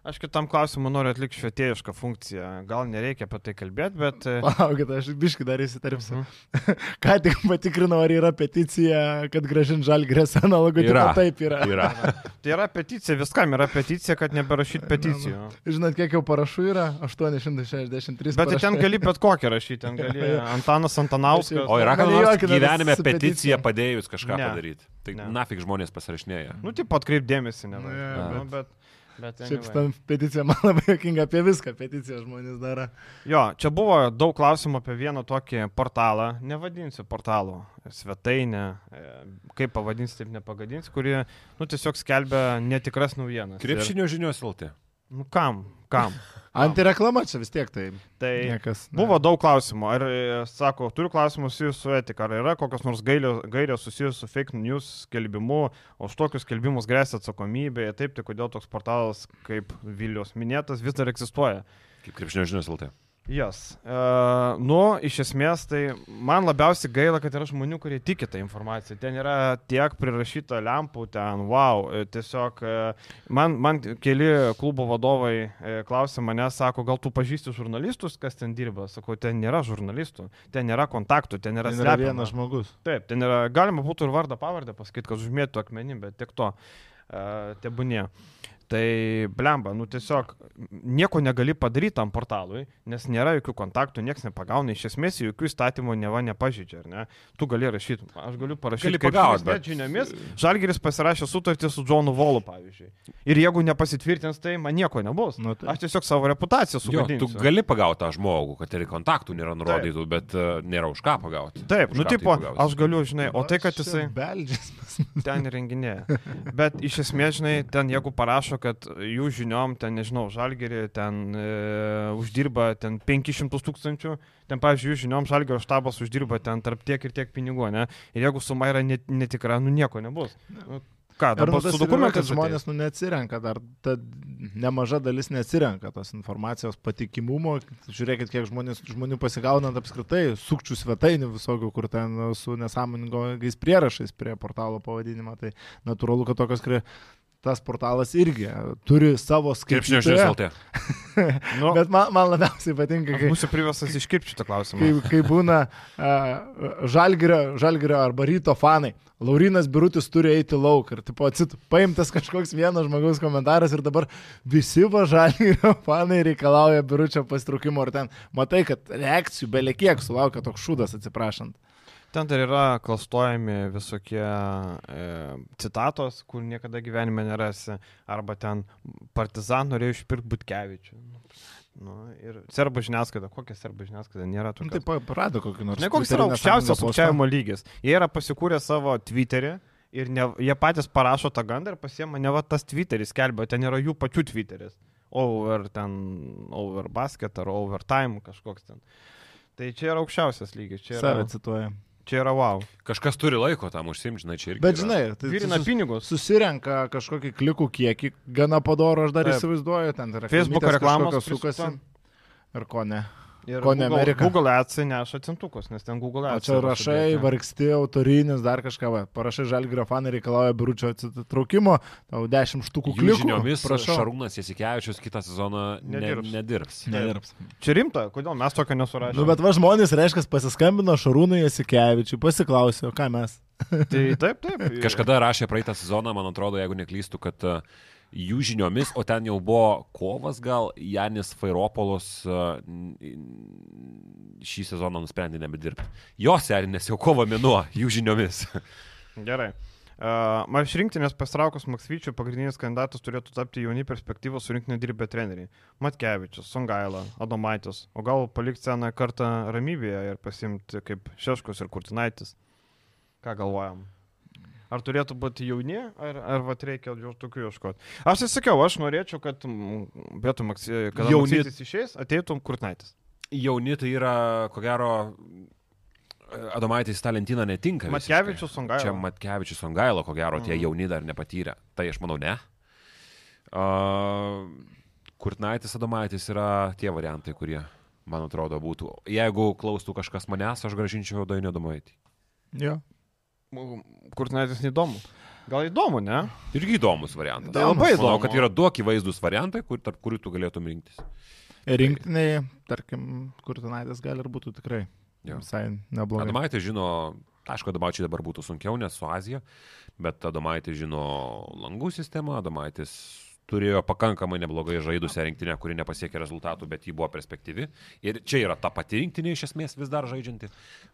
Aš kitam klausimui noriu atlikti švietėjišką funkciją. Gal nereikia apie tai kalbėti, bet... e, Palaukit, aš biškai dar įsiterpsiu. Mhm. Ką tik patikrinau, ar yra peticija, kad gražint žalgerio seną logotipą. Yra. Taip yra. Yra. Tai yra peticija, viskam yra peticija, kad neberašyt peticijų. Žinot, kiek jau parašų yra? 863. Bet tai ten parašai. gali bet kokią rašyti, ten gali Antanas Antanauskas. O yra juokina gyvenime peticiją peticija. padėjus kažką Ne. padaryti. Tai Ne. nafik žmonės pasirašinėja. Nu, tipo, atkreipdėmėsi, ne? Nu, jo, Nu, bet... bet Šiaip anyway. tam peticija man labai jokinga apie viską, peticija žmonės daro. Jo, čia buvo daug klausimų apie vieną tokį portalą, nevadinsiu portalų, svetainę, e, kaip pavadinsi, taip nepagadinsi, kuri, nu, tiesiog skelbia netikras naujienas. Krepšinio žinios LT. Nu, kam, kam? Antireklama čia vis tiek tai. Tai Niekas. ne. Buvo daug klausimų. Ar, e, sako, turiu klausimų susijusių su etika. Ar yra kokios nors gairės susijusios su fake news skelbimu, o už tokius skelbimus grėsia atsakomybė. Taip, tai kodėl toks portalas kaip Vilijos minėtas vis dar egzistuoja. Kaip krepšinio žinios LT. Jas. Yes. Uh, nu, iš esmės, tai man labiausiai gaila, kad yra žmonių, kurie tiki tą informaciją. Ten yra tiek prirašyta lempų, ten, wow, e, tiesiog uh, man, man keli klubo vadovai uh, klausė mane, sako, gal tu pažįsti žurnalistus, kas ten dirba. Sakau, ten nėra žurnalistų, ten nėra kontaktų, ten yra, Ten yra vienas žmogus. Taip, ten yra, galima būtų ir vardą pavardę pasakyti, kad užmėtų akmenį, bet tiek to, uh, tebūnie. Tai blemba, nu tiesiog nieko negali padaryti tam portalui, nes nėra jokių kontaktų, niekas nepagauna, iš esmės jokių įstatymų neva nepažydžia, ar ne? Tu gali rašyti, aš galiu parašyti, Gali kaip pagaut, žmonės bet- žiniomis, Žalgeris pasirašė sutartį su Johnu Volu, pavyzdžiui. Ir jeigu nepasitvirtins, tai man nieko nebus. Nu, tai- Aš tiesiog savo reputaciją Jo, tu sugadinsiu. gali pagauti tą žmogų, kad ir kontaktų nėra nurodytų, bet uh, nėra už ką pagauti. Taip, nu tai tipo, pagausi? aš galiu, žinai, o tai, kad jisai... Beldžias. ten renginėje. Bet iš esmės, žinai, ten jeigu parašo, kad jų žiniom, ten, nežinau, žalgerį, ten e, uždirba ten 500 tūkstančių, ten, pavyzdžiui, jų žiniom žalgerio štabas uždirba ten tarp tiek ir tiek pinigų, ne? Ir jeigu suma yra net, netikra, nu nieko nebus. Nu, ką, nu, dabar su dokumentais žmonės nu, neatsirenka, dar ta nemaža dalis neatsirenka tos informacijos patikimumo. Žiūrėkit, kiek žmonės, žmonių pasigaunant apskritai, sukčių svetainių visokių, kur ten su nesąmoningais prierašais prie portalo pavadinimą. Tai natūralu, kad tokios, kre- tas portalas irgi turi savo Krepšinio skaitytoją. žinias LT. Nu, Bet man, man labiausiai patinka, kai, Būsiu privestas iškirpti šitą klausimą. kai, kai būna uh, žalgerio, arba ryto fanai. Laurinas Birutis turi eiti lauk ir, tipo, atsit, paimtas kažkoks vienas žmogaus komentaras ir dabar visi va žalgerio fanai reikalauja Biručio pastraukimo ir ten matai, kad reakcijų belekiek sulaukia toks šūdas, atsiprašant. Ten dar yra klastojami visokie e, citatos, kur niekada gyvenime nerasi, arba ten partizan norėjo išpirkti Butkevičių. Nu, ir serbų žiniasklaida, kokia serbų žiniasklaida, nėra Nu, tokia. tai pa- parado kokį nors. Ne koks yra aukščiausias sukčiavimo lygis. Jie yra pasikūrę savo Twitterį ir ne, jie patys parašo tą gandą ir pasiema ne va tas Twitteris skelbia, ten yra jų pačių Twitteris. Over ten, over basket ar overtime kažkoks ten. Tai čia yra aukščiausias lygis, čia yra, Save cituoja. Čia yra wow. Kažkas turi laiko tam užsimti, žinai, čia irgi. Bet yra. žinai, tai Vyrina sus- pinigus. susirenka kažkokį klikų kiekį, gana padoro, aš dar Taip. įsivaizduoju, ten yra Facebook reklamos sukasi. Ir ko ne. Ir Ko ne Google, Amerika? Google Ads neša centukus, nes ten Google O Ads. čia rašai, vargsti, autorinis, dar kažką, va, parašai žalgrio fanai reikalauja biuručio atsitraukimo, tau 10 štukų klikų. žiniomis prašau. Šarūnas Jasikevičius kitą sezoną ne, Nedirbs. nedirbs. Nedirbs. Čia rimta, kodėl mes tokio nesurašėme? Nu, bet va žmonės, reiškia, pasiskambino Šarūnui Jasikevičiui, pasiklausė, o ką mes. Tai taip, taip. Kažkada rašė praeitą sezoną, man atrodo, jeigu neklystu, kad uh, jų žiniomis, o ten jau buvo kovas gal, Janis Fairopolos uh, šį sezoną nusprendė nebedirbti. Jo serinės jau kovo mėnuo, jų žiniomis. Gerai. Uh, man iš rinktinės pastraukus Maksvyčių pagrindinis kandidatas turėtų tapti jauni perspektyvos su rinktinė dirbę treneriai. Matkevičius, Songaila, Adomaitis. O gal palikti sceną kartą ramybėje ir pasimti kaip Šeškus ir Kurtinaitis. Ką galvojam? Ar turėtų būti jauni, ar, ar vat reikia jau tokių ieškoti? Aš tai sakiau, aš norėčiau, kad mm, vietoj Maksy, kad Jauni- Maksytis išeis, ateitų Kurtinaitis. Jauni tai yra, ko gero, Adomaitis į tą lentyną netinka. Matkevičius, Songaila. Čia Matkevičius Songailo, ko gero, tie Mhm. jauni dar nepatyrė. Tai aš manau, ne. Uh, Kurtnaitis, Adomaitis yra tie variantai, kurie, man atrodo, būtų. Jeigu klaustų kažkas manęs, aš gražinčiau Dainio Adomaitį. Jo. Kurtinaitis neįdomu. Gal įdomu, ne? Irgi įdomus variantas. Tai labai Aš Manau, įdomu. kad yra du akivaizdus variantai, kur, tarp kurių tu galėtum rinktis. Rinktiniai, tarkim, Kurtinaitis gali ir būtų tikrai Jo. visai neblogai. Adomaitis žino, aišku, Adomaičiai dabar būtų sunkiau, nes su Azija, bet Adomaitis žino langų sistemą, Adomaitis turėjo pakankamai neblogai žaidusią rinktinę, kuri nepasiekė rezultatų, bet ji buvo perspektyvi. Ir čia yra ta pati rinktinė iš esmės vis dar žaidžianti.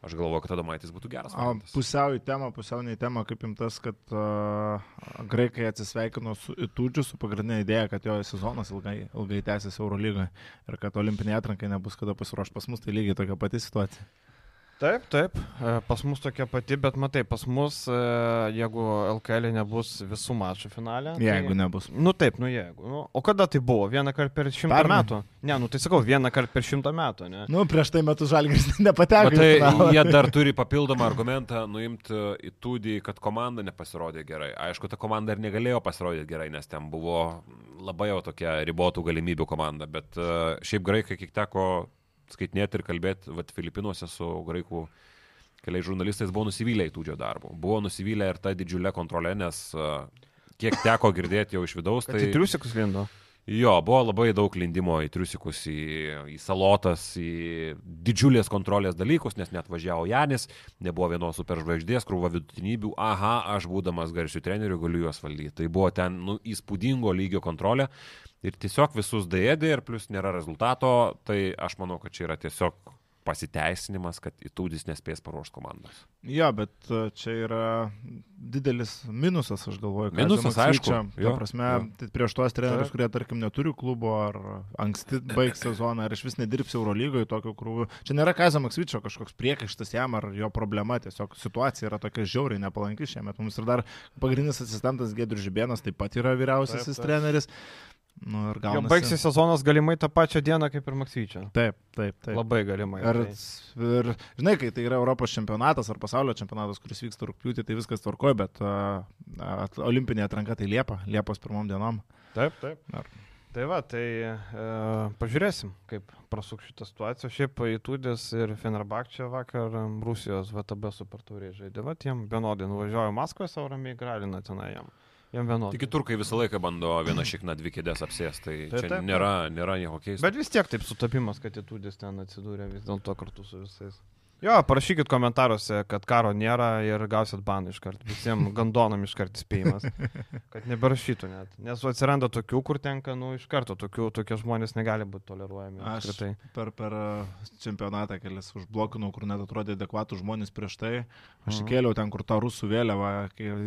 Aš galvoju, kad Adomaitis būtų geras. O, pusiau į temą, pusiau ne į temą, kaip imtas, kad uh, graikai atsisveikino su Itūdžiu su pagrindinė idėja, kad jo sezonas ilgai, ilgai tęsiasi Eurolygoje ir kad olimpinė atrankai nebus kada pasiruoš pas mus, tai lygiai tokia pati situacija. Taip, taip, e, pas mus tokia pati, bet matai, pas mus, e, jeigu LKL nebus visų mačų finale. Jeigu tai... nebus. Nu taip, nu jeigu. Nu, o kada tai buvo? Vieną kartą per šimtą Pernai. metų? Ne, nu tai sakau, vieną kartą per šimtą metų, ne? Nu, prieš tai metus žalgris nepateko. tai jie dar turi papildomą argumentą nuimti į tūdį, kad komanda nepasirodė gerai. Aišku, ta komanda ir negalėjo pasirodyti gerai, nes ten buvo labai jau tokia ribotų galimybių komanda, bet e, šiaip graikai, kiek teko skaitinėti ir kalbėti, vad Filipinuose su graikų keliais žurnalistais buvo nusivylę į tūdžio darbų. Buvo nusivylę ir tą didžiulę kontrolę, nes kiek teko girdėti jau iš vidaus, Tai tai... triusikus lindo. Jo, buvo labai daug lindimo į triusikus, į, į salotas, į didžiulės kontrolės dalykus, nes net važiavo Janis, nebuvo vienos superžvaigždės, krūva vidutinybių, aha, aš būdamas garsių trenerių galiu juos valdyti. Tai buvo ten nu, įspūdingo lygio kontrolė ir tiesiog visus dėdė ir plus nėra rezultato, tai aš manau, kad čia yra tiesiog pasiteisinimas, kad įtūdis nespės paruošti komandos. Jo, bet e, čia yra didelis minusas, aš galvoju. Minusas, aišku, jo, prasme, jo. tai prieš tuos trenerius, kurie, tarkim, neturi klubo ar anksti baigs sezoną, ar iš vis nedirbs Eurolygoje tokio krūvio. Čia nėra Kazio Maksvyčio kažkoks priekaištas jam ar jo problema, tiesiog situacija yra tokia žiauriai nepalanki šiemet. Mums ir dar pagrindinis asistentas Gedrius Žibėnas taip pat ir vyriausiasis Taip, taip. Nu, gaunasi. baigsis sezonas galimai tą pačią dieną kaip ir Maksvyčio. Taip, taip, taip. Labai galimai. Ir, tai- ir, žinai, kai tai yra Europos čempionatas ar pasaulio čempionatas, kuris vyksta rūpjūtį, tai viskas tvarkoja, bet uh, at, olimpinė atranka tai Liepa, Liepos pirmom dienom. Taip, taip. Ar- Tai va, tai e, pažiūrėsim, kaip prasuk šitą situaciją. Šiaip įtūdės ir Fenerbakčia vakar Rusijos VTB supertūriai žaidė. Va, jiem vienodai nuvažiuoju Maskvoje, savo ramiai gralina tenai jam. Jiem vienodai. Tik turkai visą laiką bando vieną šikną dvi kėdės apsės, tai Taip, čia taip, nėra, nėra nieko keisto. Bet vis tiek taip sutapimas, kad įtūdės ten atsidūrė vis dėlto kartu su visais. Jo, parašykit komentaruose, kad karo nėra ir gausit baną iš karto. Visiems gandonam iš karto įspėjimas. Kad neberašytų net. Nes atsiranda tokių, kur tenka, nu, iš karto tokių, tokie žmonės negali būti toleruojami. Aš apskritai. per, per uh, čempionatą kelis užblokinau, kur net atrodė adekvatų žmonės prieš tai. Aš Mhm. įkėliau ten, kur tą rusų vėliavą,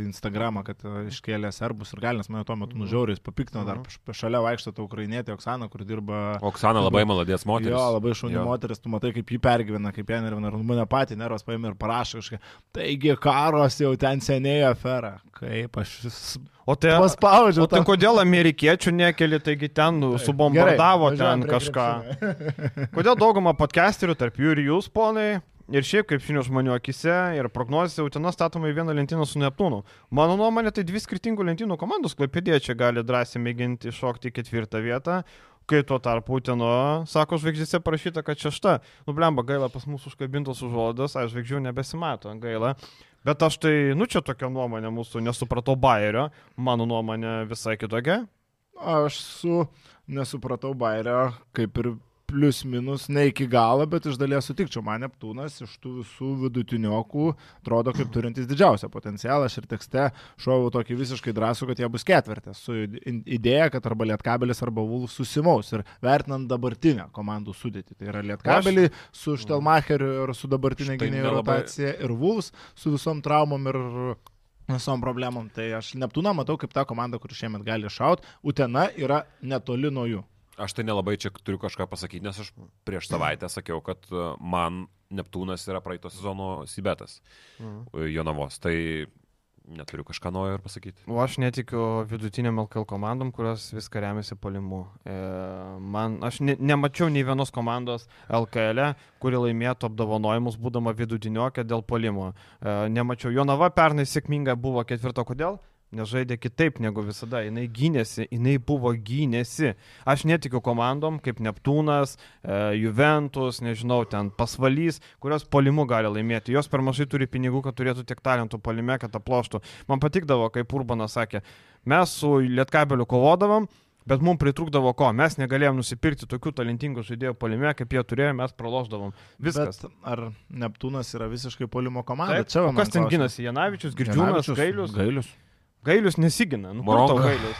Instagramą, kad uh, iškėlė serbus ir galinės mane tuo metu Mhm. nužiauriai papiktino, dar Mhm. šalia vaikšto ta ukrainietė Oksana, kur dirba... Oksana labai maladės moteris. Jo, labai šauni moteris, tu matai, kaip jį pergyvena, kaip ją nervina. Mane patį nervas paėmė ir parašė kažką. Taigi karos jau ten seniai afera. Kaip aš O tai, paspaudžiau. o tai kodėl amerikiečių nekeli, taigi ten nu, subombardavo Gerai, ten kažką. Kodėl dauguma podcasterių, tarp jų ir jūs, ponai, ir šiaip kaip žinių žmonių akise, ir prognozėse Utina statoma į vieną lentyną su Neptūnu. Mano nuomonė, tai dvi skirtingų lentynų komandos, klaipėdiečiai gali drąsiai mėginti iššokti į ketvirtą vietą. Kai tuo tarpu Utino, sako, žvaigždėse parašyta, kad šešta. Nublemba, gaila pas mūsų užkabintos užuodas, aš žvaigždžių nebesimato, gaila. Bet aš tai, nu čia tokia nuomonė mūsų, nesupratau Bayerio, mano nuomonė visai kitokia. Aš su nesupratau Bairio, kaip ir plius minus, ne iki galo, bet iš dalies sutikčiau. Man Neptūnas iš tų visų vidutiniokų atrodo kaip turintis didžiausią potencialą. Aš ir tekste šoviau tokį visiškai drąsų, kad jie bus ketvirtės. Su idėja, kad arba Lietkabelis, arba Vulf susimaus. Ir vertinant dabartinę komandų sudėtį. Tai yra Lietkabelį su Štelmacheriu ir su dabartinė Štai gynėjų nelabai- rotacija ir Vulfs su visom traumom ir visom problemom. Tai aš Neptūną matau kaip tą komandą, kur šiemet gali šaut. Utena yra netoli nuo jų. Aš tai nelabai čia turiu kažką pasakyti, nes aš prieš savaitę sakiau, kad e, man Neptūnas yra praeito sezono Sibetas Mhm. Jonavos. Tai neturiu kažką naujo ir pasakyti. O aš netikiu vidutiniam LKL komandom, kurios viską remiasi polimu. E, man, aš ne, nemačiau nei vienos komandos LKL, e, kuri laimėtų apdovanojimus, būdama vidutiniokė dėl polimo. E, nemačiau. Jonava pernai sėkminga buvo ketvirta. Kodėl? Nes žaidė kitaip negu visada. Jis gynėsi, jinai buvo gynėsi. Aš netikiu komandom kaip Neptūnas, e, Juventus, nežinau, ten pasvalys, kurios polimu gali laimėti. Jos per mažai turi pinigų, kad turėtų tiek talentų polime, kad aploštų. Man patikdavo, kaip Urbanas sakė, mes su Lietkabeliu kovodavom. Bet mums pritrūkdavo ko, mes negalėjom nusipirkti tokių talentingų žaidėjų polime, kaip jie turėjo, mes praloždavom. Viskas. Bet ar Neptūnas yra visiškai polimo komanda? Taip, Čia kas ten gynasi? Janavičius, Girdžiūnas, Gailius. Gailius. Gailius nesigina. Nu, kur Maronka.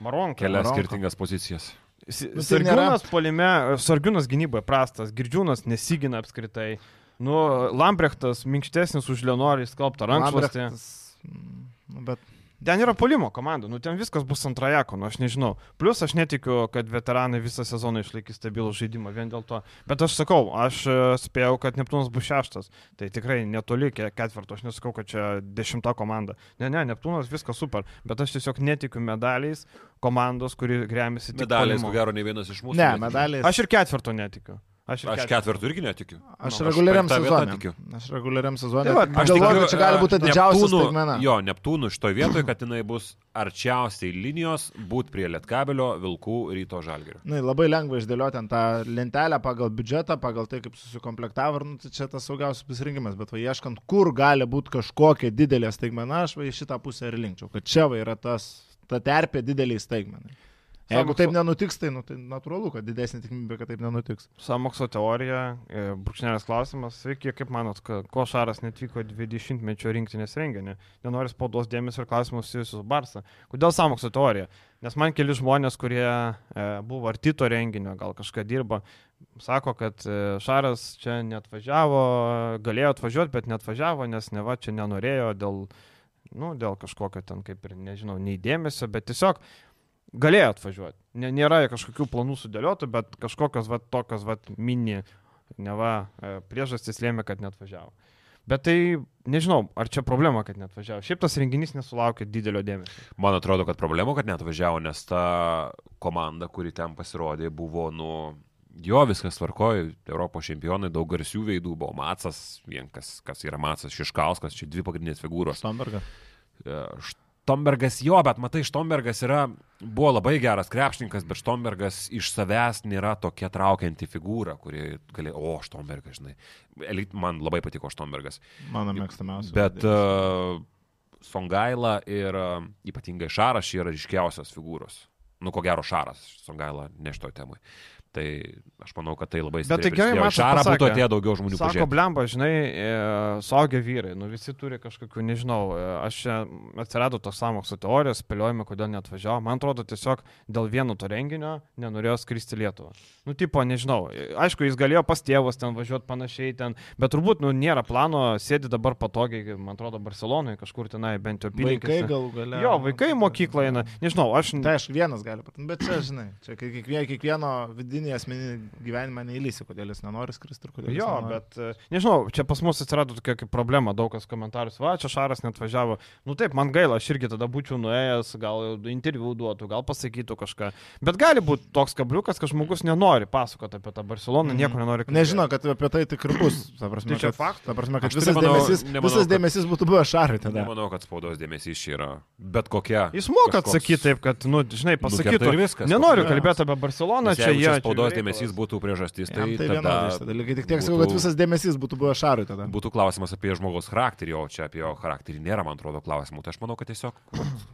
Maronka. Kelias Maronko. skirtingas pozicijas. Si- Nu, tai Sargiūnas polime, Sargiūnas gynyboje prastas, Girdžiūnas nesigina apskritai. Nu, Lambrechtas minkštesnis už Lenorį skalbtą rankšluostį. Lambrechtas, mm, nu, Bet Ten yra polimo komanda, nu ten viskas bus antrajako, nu aš nežinau. Plus aš netikiu, kad veteranai visą sezoną išlaikys stabilų žaidimą vien dėl to. Bet aš sakau, aš e, spėjau, kad Neptūnas bus šeštas. Tai tikrai netoli ke- ketvirto, aš nesakau, kad čia dešimta komanda. Ne, ne, Neptūnas viskas super. Bet aš tiesiog netikiu medaliais komandos, kuri remiasi tik Medaliais, ko gero, ne vienas iš mūsų. ne, medaliais. Aš ir ketvirto netikiu. Aš, Aš ketvirtų irgi netikiu. Aš Nu, reguliariam sezonui. tikiu. Aš reguliariam sezonui. Tai aš galvoju, kad čia gali būti didžiausias Neptūnų- staigmena. Jo, Neptūnų šitoje vietoje, kad jinai bus arčiausiai linijos, būt prie Lietkabelio, Vilkų, Ryto Žalgirio. Na, labai lengva išdėlioti ant tą lentelę pagal biudžetą, pagal tai, kaip susikomplektavo, ir nu, tai čia tas saugiausias pasirinkimas, bet va ieškant, kur gali būti kažkokia didelė staigmena, aš va į šitą pusę ir linkčiau, kad čia va yra tas, ta terpė dideliai staigmenai. Jeigu taip nenutiks, tai, nu, tai natūralu, kad didesnė tikimybė, kad taip nenutiks. Samokslo teorija, e, brūkšnelės klausimas. Sveiki, kaip manot, ko Šaras netvyko 20-mečio rinktinės renginį? Nenori spaudos dėmesio ir klausimus susijusius su Barsa. Kodėl samokslo teorija? Nes man keli žmonės, kurie e, buvo artito renginio, gal kažką dirba, sako, kad e, Šaras čia netvažiavo, galėjo atvažiuoti, bet netvažiavo, nes ne va čia nenorėjo dėl, nu, dėl kažkokio ten kaip ir, nežinau, neįdėmesio, bet tiesiog galėjo atvažiuoti. Ne, nėra kažkokių planų sudėliotų, bet kažkokios va, tokios va, mini, neva, e, priežastys lėmė, kad netvažiavo. Bet tai nežinau, ar čia problema, kad netvažiavo. Šiaip tas renginys nesulaukė didelio dėmesio. Man atrodo, kad problema, kad net važiavo, nes ta komanda, kuri ten pasirodė, buvo, nu, jo viskas tvarkojo, Europos čempionai, daug garsių veidų, buvo Matsas, vien kas, yra Matsas, Šiškauskas, čia dvi pagrindinės figūros. Stombergas. E, Štombergas jo, bet matai, Štombergas yra, buvo labai geras krepšininkas, bet Štombergas iš savęs nėra tokia traukianti figūra, kuri gali, o, Štombergas, žinai. Elit, man labai patiko Štombergas. Mano mėgstamiausias. Bet uh, Songaila ir uh, ypatingai Šaras yra ryškiausios figūros. Nu, ko gero Šaras, Songaila ne šitoj temai. Tai aš manau, kad tai labai Bet tai stipriai gerai, Matas Šarą būtų atėję daugiau žmonių Sako, pažiūrėti. blemba, žinai, e, suaugę vyrai, nu visi turi kažkokių, nežinau, e, aš čia atsirado tos samokslo teorijos, spėliojame, kodėl neatvažiavo. Man atrodo, tiesiog dėl vieno to renginio nenorėjo skristi Lietuvą. Nu, tipo, nežinau, e, aišku, jis galėjo pas tėvus ten važiuoti panašiai ten, bet turbūt, nu, nėra plano, sėdi dabar patogiai, man atrodo, Barcelonoje, kažkur tenai, bent jau Vaikai apylinkėse. galų gale. Jo, vaikai į mokyklą eina, nežinau, aš... Tai aišku, vienas gali pat, bet čia, žinai, čia kiekvieno, kiekvieno vidinį asmeninį gyvenimą neįlysi, kodėl jis nenori skristi ir kodėl. Jo, nenori. bet e, nežinau, čia pas mus atsirado tokia kaip problema, daug kas komentarus, va, čia Šaras net važiavo. Nu taip, man gaila, aš irgi tada būčiau nuėjęs, gal interviu duotų, gal pasakytų kažką. Bet gali būti toks kabliukas, kad žmogus nenori pasakoti apie tą Barceloną, Mhm. nieko nenori kalbėti. Nežinau, kad apie tai tik ir bus. Ta prasme, Tai čia kad, faktas. ta prasme, kad Aš visas, nemanau- dėmesys, nemanau, visas kad- dėmesys būtų buvęs šarai tada. Nemanau, kad spaudos dėmesys čia yra bet kokia. Jis moka kažkoks- atsakyti taip, kad, nu, žinai, pasakytų. Ir viskas. Nenoriu kalbėti apie Barceloną, čia jie. čia spaudos dėmesys būtų priežastis, tai, tai tada dalyką. Tik tiek sakau, kad būtų- visas dėmesys būtų buvęs šarui tada. Būtų klausimas apie žmogaus charakterį, o čia apie jo charakterį nėra, man atrodo, klausimų. Tai aš manau, kad tiesiog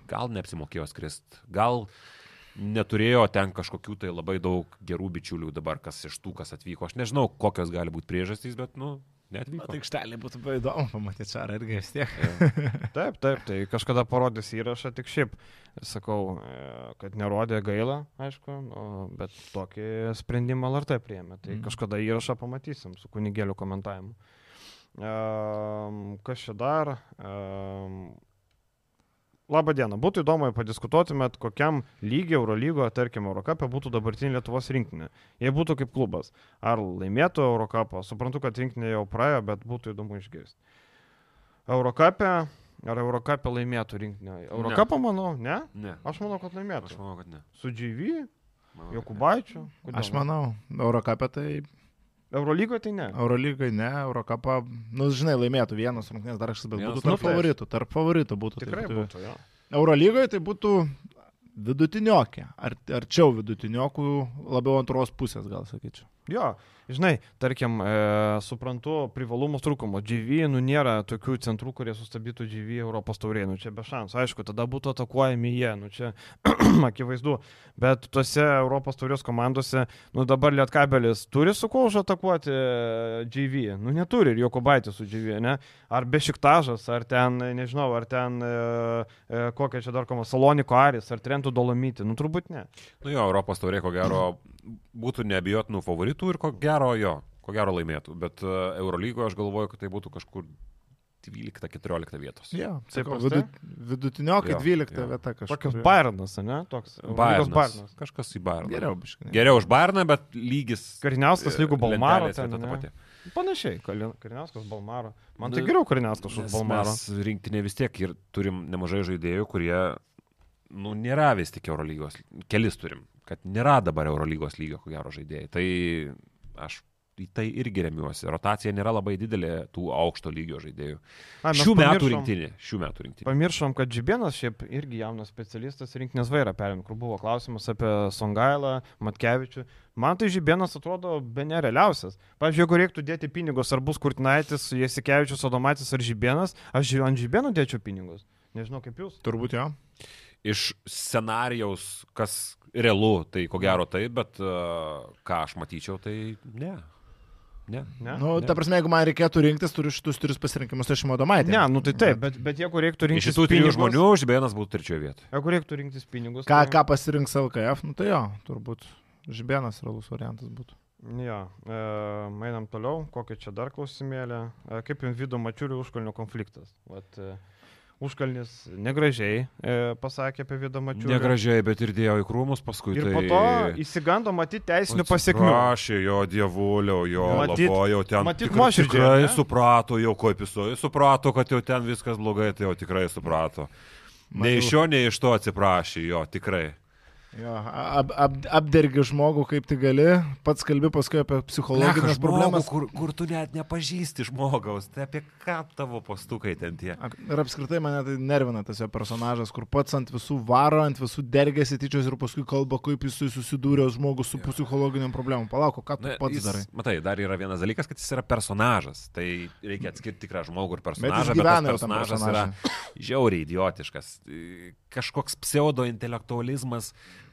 gal neapsimokėjo skrist, gal neturėjo ten kažkokių tai labai daug gerų bičiulių dabar, kas iš tų, kas atvyko. Aš nežinau, kokios gali būti priežastys, bet, nu, neatvyko. Tai aikštelė būtų įdomu pamatyti šarą irgi vis tiek. Taip, taip, tai kažkada parodys įrašą, tik šiaip sakau, e, kad nerodė gaila, aišku, nu, bet tokį sprendimą LRT priėmė. Tai Mhm. kažkada įrašą pamatysim su kunigėlių komentavimu. Um, kas čia dar? Um, Labą dieną. Būtų įdomu, jei padiskutuotumėt, kokiam lygiai Eurolygoje, tarkim, Eurocapė būtų dabartinė Lietuvos rinktinė. Jei būtų kaip klubas. Ar laimėtų Eurocapą? Suprantu, kad rinktinė jau praėjo, bet būtų įdomu išgirsti. Eurocapė. Ar Eurocapė laimėtų rinktinę? Eurocapą, manau, ne? Ne. Aš manau, kad Aš laimėtų. manau, kad ne. Su GV. Jokubaičiu. Aš manau, Eurocapė tai Eurolygoje tai ne. Eurolygai ne, Eurocapą, nu žinai, laimėtų vienas rungtynės dar kažkas, bet būtų tarp rungtynės. favoritų, tarp favoritų būtų. Tikrai tai būtų, jo. Eurolygoje tai būtų vidutiniokė, ar, arčiau vidutiniokų, labiau antros pusės gal sakyčiau. Jo, žinai, tarkim, e, suprantu privalumus trūkumus. GV, nu nėra tokių centrų, kurie sustabdytų GV Europos taurėje, nu čia be šansų. Aišku, tada būtų atakuojami jie, nu čia akivaizdu. Bet tuose Europos taurės komandose, nu dabar Lietkabelis turi su kuo užatakuoti e, GV, nu neturi ir Jokubaitis su GV, ne? Ar Bešiktažas, ar ten, nežinau, ar ten e, e, kokia čia dar koma, Saloniko Aris, ar Trentų Dolomyti, nu turbūt ne. Nu jo, Europos taurė, ko gero, būtų neabijotinų favoritų ir ko gero jo, ko gero laimėtų. Bet uh, Eurolygoje aš galvoju, kad tai būtų kažkur 12-14 vietos. Ja, Taip sakau, prastai? vidu, vidutiniokai Jo, 12 jo. vieta kažkur. Tokios Bairnas, ne? Toks. Bayernas. Bairnas. Kažkas į Bayerną. Geriau, biškai. Geriau už Bayerną, bet lygis. Kariniauskas lygų e, Balmaro. lentelės Ten, ta pati. Panašiai, Kariniauskas Balmaro. Man tai Nu, geriau Kariniauskas už Balmaro. Mes rinktinė vis tiek ir turim nemažai žaidėjų, kurie, nu, nėra vis tik Eurolygos. Kelis turim, kad nėra dabar Eurolygos lygio, ko gero, žaidėjai. Tai aš į tai irgi remiuosi. Rotacija nėra labai didelė tų aukšto lygio žaidėjų. A, Šių metų rinktinė. Šių metų rinktinė. Pamiršom, kad Žibienas šiaip irgi jaunas specialistas rinkinės vairą perėmė, kur buvo klausimas apie Songailą, Matkevičių. Man tai Žibienas atrodo be nerealiausias. Pavyzdžiui, jeigu reiktų dėti pinigus, ar bus Kurtinaitis, Jasikevičius, Odomatis ar Žibienas, aš ant Žibieno dėčiau pinigus. Nežinau kaip jūs. Turbūt jo. Iš scenarijaus, kas realu, tai ko gero taip, bet uh, ką aš matyčiau, tai ne. Ne. Ne? Nu, ne. ta prasme, jeigu man reikėtų rinktis, turiu šitus tris pasirinkimus, tai aš šimodomaitė. Ne, nu tai taip, bet, bet jeigu reiktų Iš rinktis šitų trijų pinigus, žmonių Žibėnas būtų trečioje vietoje. jeigu reiktų rinktis pinigus, Ką, tai- ką pasirinks LKF, nu tai jo, turbūt Žibėnas realus variantas būtų. Jo, e, einam toliau, kokia čia dar klausimėlė. E, kaip jums vidu mačiurių užkalnių konfliktas? Vat, e, užkalnis negražiai e, pasakė apie vidą mačiurių. Negražiai, bet ir dėjo į krūmus paskui. Ir tai... po to įsigando matyti teisinių pasiekmių. Prašė jo dievulio, jo Matyt- labai jau ten. matyt, nuoširdžiai, Tikrai ne? suprato jau jis suprato, kad jau ten viskas blogai, tai jau tikrai suprato. Nei iš jo, nei iš to atsiprašė jo, tikrai. Jo, ab, ab, apdergi žmogų kaip tai gali, pats kalbi paskui apie psichologinės Bleka, problemas. Kur, kur tu net nepažįsti žmogaus, tai apie ką tavo pastukai ten tie. Ir apskritai mane tai nervina tas jo personažas, kur pats ant visų varo, ant visų dergėsi tyčios ir paskui kalba, kaip jis susidūrė žmogus su psichologiniam problemom. Palauk, ką tu Na, pats jis, darai? Matai, dar yra vienas dalykas, kad jis yra personažas. Tai reikia atskirti tikrą žmogų ir personažą, bet, gyvena bet personažas yra žiauriai idiotiškas. Kažkoks pseudo-intelektualizmas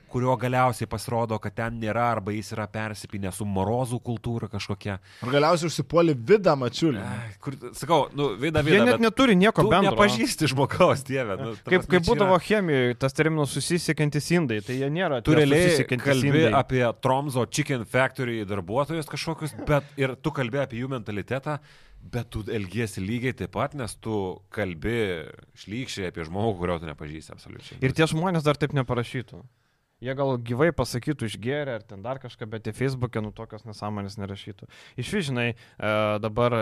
kurio galiausiai pasirodo, kad ten nėra, arba jis yra persipinę su morozų kultūra kažkokia. Ir galiausiai užsipuoli vidą mačiulį. Kur, sakau, nu, vida, Jie vida. net neturi nieko tu bendro. Nepažįsti žmogaus, dieve. Nu, Kaip, kaip čia būdavo yra- chemijoje, tas terminas susisiekiantis indai, tai jie nėra. Tu realiai kalbi indai. apie Tromzo Chicken Factory darbuotojus kažkokius, bet ir tu kalbi apie jų mentalitetą, bet tu elgiesi lygiai taip pat, nes tu kalbi šlykščiai apie žmogų, kurio tu nepažįsti absoliučiai. Ir tie žmonės dar taip neparašytų. Jie gal gyvai pasakytų išgėrę ar ten dar kažką, bet tie Facebook'e nu tokios nesąmonės nerašytų. Iš vis, žinai, e, dabar e,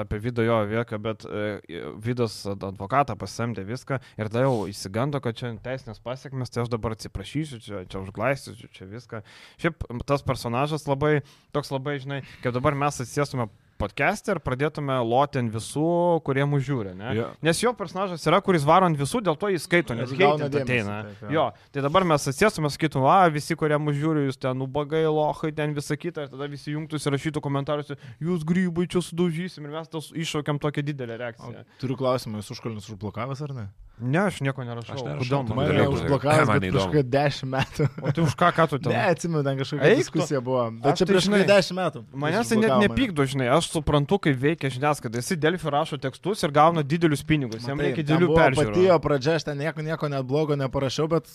apie video jo vieką, bet e, vidas advokatą pasamdė viską ir tada jau įsigando, kad čia teisinės pasiekmes, tai aš dabar atsiprašysiu, čia, čia užglaistysiu, čia viską. Šiaip tas personažas labai, toks labai, žinai, kaip dabar mes atsėstume podcast'e ir pradėtume loti ant visų, kurie mūsų žiūri, ne? Jo. Nes jo personažas yra, kuris varo ant visų, dėl to jis skaito, nes gauna ateina. taip, jo. Jo, tai dabar mes atsėstume, sakytum, a, visi, kurie mūsų žiūri, jūs ten nubagai, lohai, ten visą kitą, ir tada visi jungtųsi ir rašytų komentaruose, jūs grybai čia sudaužysim ir mes tos iššaukiam tokią didelę O, reakciją. Turiu klausimą, jūs užkalnis užblokavęs ar ne? Ne, aš nieko nerašau. Aš nerašau, Kodėl Mane neįdomu. kažkokia 10 metų. O tai už ką, ką tu ten? Ne, atsimenu, ten kažkokia Eik diskusija buvo. Bet čia tai prieš žinai, 10 metų. Manęs tai net Užblokavo nepykdo, žinai, aš suprantu, kaip veikia žiniasklaida. Jis Delfi rašo tekstus ir gauna didelius pinigus. Jam reikia didelių peržiūrų. Patėjo pradžia, aš ten nieko, nieko net blogo neparašiau, bet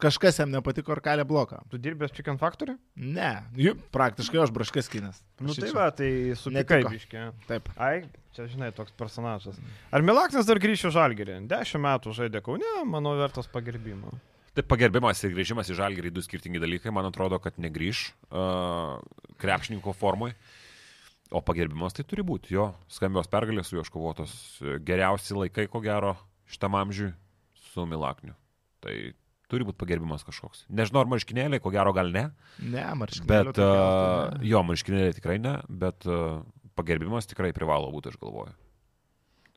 kažkas jam nepatiko ir kalė bloką. Tu dirbęs Chicken Factory? Ne, jų praktiškai aš braškas kinas. Nu tai va, tai supykai Netiko. biškė. Taip. Ai, čia žinai, toks personažas. Ar Milaknas dar grįžo žalgerį? Dešimt metų žaidė Kaune, manau, vertas pagerbimo. Tai pagerbimas ir grįžimas į žalgerį du skirtingi dalykai. Man atrodo, kad negryž uh, krepšininko formui. O pagerbimas tai turi būti. Jo, skambios pergalės su juo iškovotos e, geriausi laikai, ko gero, šitam amžiui su Milakniu. Tai turi būti pagerbimas kažkoks. Nežinau, ar marškinėliai, ko gero gal ne. Ne, marškinėlių. Bet tai gal uh, tai ne. jo, marškinėliai tikrai ne, bet uh, pagerbimas tikrai privalo būti, aš galvoju.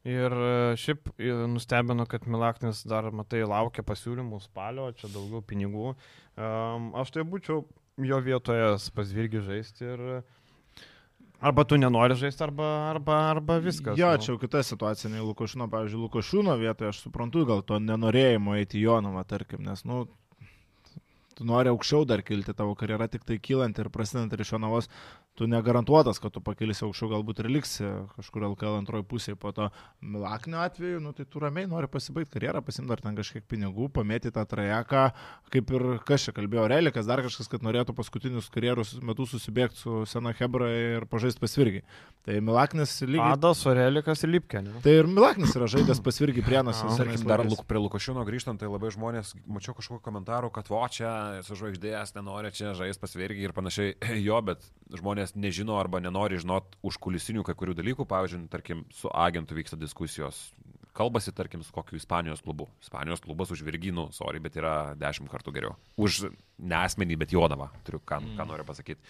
Ir e, šiaip e, nustebino, kad Milaknis dar, matai, laukia pasiūlymų spalio, čia daugiau pinigų. Aš tai būčiau jo vietoje pas Virgį žaisti ir arba tu nenori žaisti, arba, arba, arba viskas. Jo, nu. čia jau kita situacija, nei Lukošino, pavyzdžiui, Lukošino vietoje aš suprantu gal to nenorėjimo eiti į Jonavą, tarkim, nes, nu, tu nori aukščiau dar kilti, tavo karjera tik tai kylant ir prasidant ir iš Jonavos, tu negarantuotas, kad tu pakilsi aukščiau, galbūt ir liksi kažkur LKL antroji pusė, po to Milaknio atveju, nu, tai tu ramiai nori pasibaigti karjerą, pasimti dar ten kažkiek pinigų, pamėti tą trajeką, kaip ir kas čia kalbėjo Relikas, dar kažkas, kad norėtų paskutinius karjeros metus susibėgti su Sena Hebra ir pažaisti pasvirgi. Tai Milaknis lygiai Adas, Orelikas ir Lipkė. Ne? Tai ir Milaknis yra žaidęs pasvirgi prienas. Tarkim, dar luk, prie Lukošino grįžtant, tai labai žmonės, mačiau kažkokiu komentaru, kad vo čia su žvaigždės nenori čia žaisti pasvirgi ir panašiai. Jo, bet žmonės nežino arba nenori žinot už kulisinių kai kurių dalykų. Pavyzdžiui, tarkim, su agentu vyksta diskusijos. Kalbasi, tarkim, su kokiu Ispanijos klubu. Ispanijos klubas už Virginų, sorry, bet yra dešimt kartų geriau. Už ne asmenį, bet Jodavą, turiu ką, ką noriu pasakyti.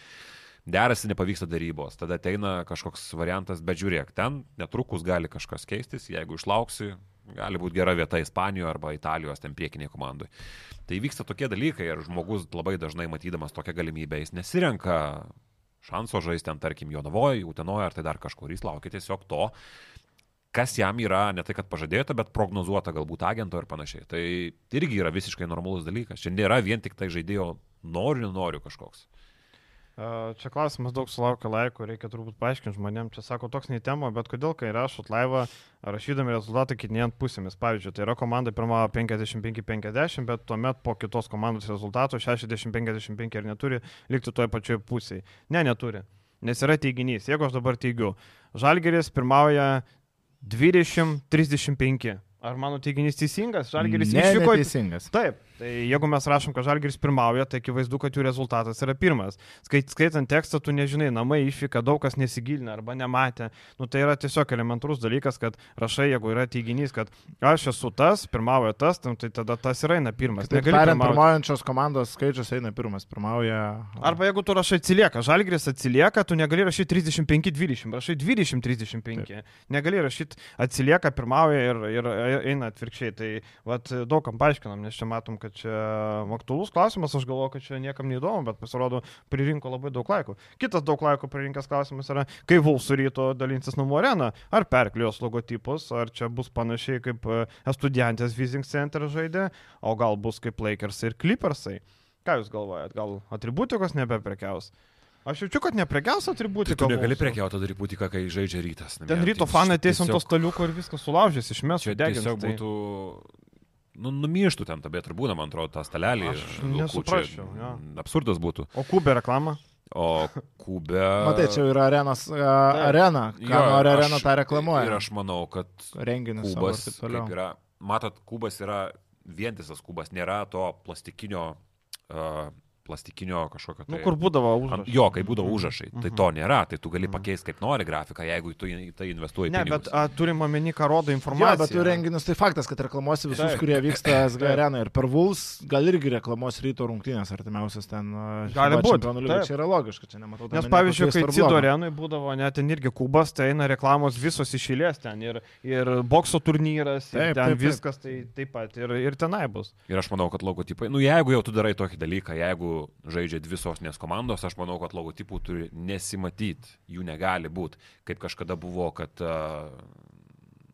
derasi, nepavyksta darybos, tada ateina kažkoks variantas, bet žiūrėk, ten netrukus gali kažkas keistis, jeigu išlauksi, gali būti gera vieta Ispanijoje arba Italijos ten priekiniai komandai. Tai vyksta tokie dalykai ir žmogus labai dažnai matydamas tokią galimybę, jis nesirenka šanso žaisti ten, tarkim, Jonavoje, Utenoje ar tai dar kažkur, jis laukia tiesiog to, kas jam yra ne tai, kad pažadėta, bet prognozuota galbūt agento ir panašiai. Tai irgi yra visiškai normalus dalykas. Čia nėra vien tik tai žaidėjo noriu, nenoriu kažkoks. Čia klausimas daug sulaukia laiko, reikia turbūt paaiškinti žmonėm. Čia sako toks nei tema, bet kodėl, kai rašot laivą, rašydami rezultatą kitinėjant pusėmis. Pavyzdžiui, tai yra komanda pirmavo 55-50, bet tuomet po kitos komandos rezultato 60-55 ir neturi likti toje pačioje pusėje. Ne, neturi. Nes yra teiginys. Jeigu aš dabar teigiu, Žalgeris pirmauja 20-35. Ar mano teiginys teisingas? Žalgeris ne, išvyko. Teisingas. Taip, tai jeigu mes rašom, kad Žalgeris pirmauja, tai akivaizdu, kad jų rezultatas yra pirmas. Skait, skaitant tekstą, tu nežinai, namai išvyka, daug kas nesigilina arba nematė. Nu, tai yra tiesiog elementarus dalykas, kad rašai, jeigu yra teiginys, kad aš esu tas, pirmauja tas, tai tada tas ir eina pirmas. Taip, tariant, pirmaujančios komandos skaičius eina pirmas, pirmauja. Arba jeigu tu rašai atsilieka, Žalgeris atsilieka, tu negali rašyti 35-20, rašai 20-35. Negali rašyti atsilieka, pirmauja ir, ir eina atvirkščiai. Tai vat, daugam paaiškinam, nes čia matom, kad čia aktuolus klausimas, aš galvoju, kad čia niekam neįdomu, bet pasirodo, pririnko labai daug laiko. Kitas daug laiko pririnkęs klausimas yra, kai Vulsų ryto dalinsis namų areną, ar perklios logotipus, ar čia bus panašiai kaip Estudiantės Vising Center žaidė, o gal bus kaip Lakers ir Clippersai. Ką Jūs galvojat, gal atributikos nebeprekiaus? Aš jaučiu, kad neprekiaus atributika. Tai tu negali prekiauti atributiką, kai žaidžia rytas. Ten ryto fanai ateis ant to staliuko ir viskas sulaužys, išmes. Čia tiesiog tai... būtų... Nu, numištų ten, tabėt ir būna, man atrodo, tą stalelį. Aš nesuprasčiau. Ja. Absurdas būtų. O kubė reklama? O kubė. Matai, čia yra arenos, uh, arena. Ką nori arena, tą reklamuoja. Ir aš manau, kad renginis kubas yra. Matot, kubas yra vientisas kubas, nėra to plastikinio uh, plastikinio kažkokio. Tai... Nu, kur būdavo užrašai. Jo, kai būdavo užrašai. Tai to nėra, tai tu gali pakeisti kaip nori grafiką, jeigu tu į tai investuoji. Ne, pinigus. bet a, turim omeny, ką rodo informacija. Ja, bet tu renginius, tai faktas, kad reklamuosi visus, Taip. kurie vyksta SG arenoje. Ir per Vuls gal irgi reklamuos ryto rungtynės artimiausias ten. Gali būti. Čia yra logiška, čia nematau. Nes pavyzdžiui, kai Cido arenui būdavo net ten irgi kubas, tai eina reklamos visos išėlės ten. Ir, ir bokso turnyras, ir taip, ten taip, viskas tai taip pat. Ir, ir tenai bus. Ir aš manau, kad logotipai, nu jeigu jau tu darai tokį dalyką, jeigu žaidžia dvi sostinės komandos, aš manau, kad logotipų turi nesimatyti, jų negali būti, kaip kažkada buvo, kad,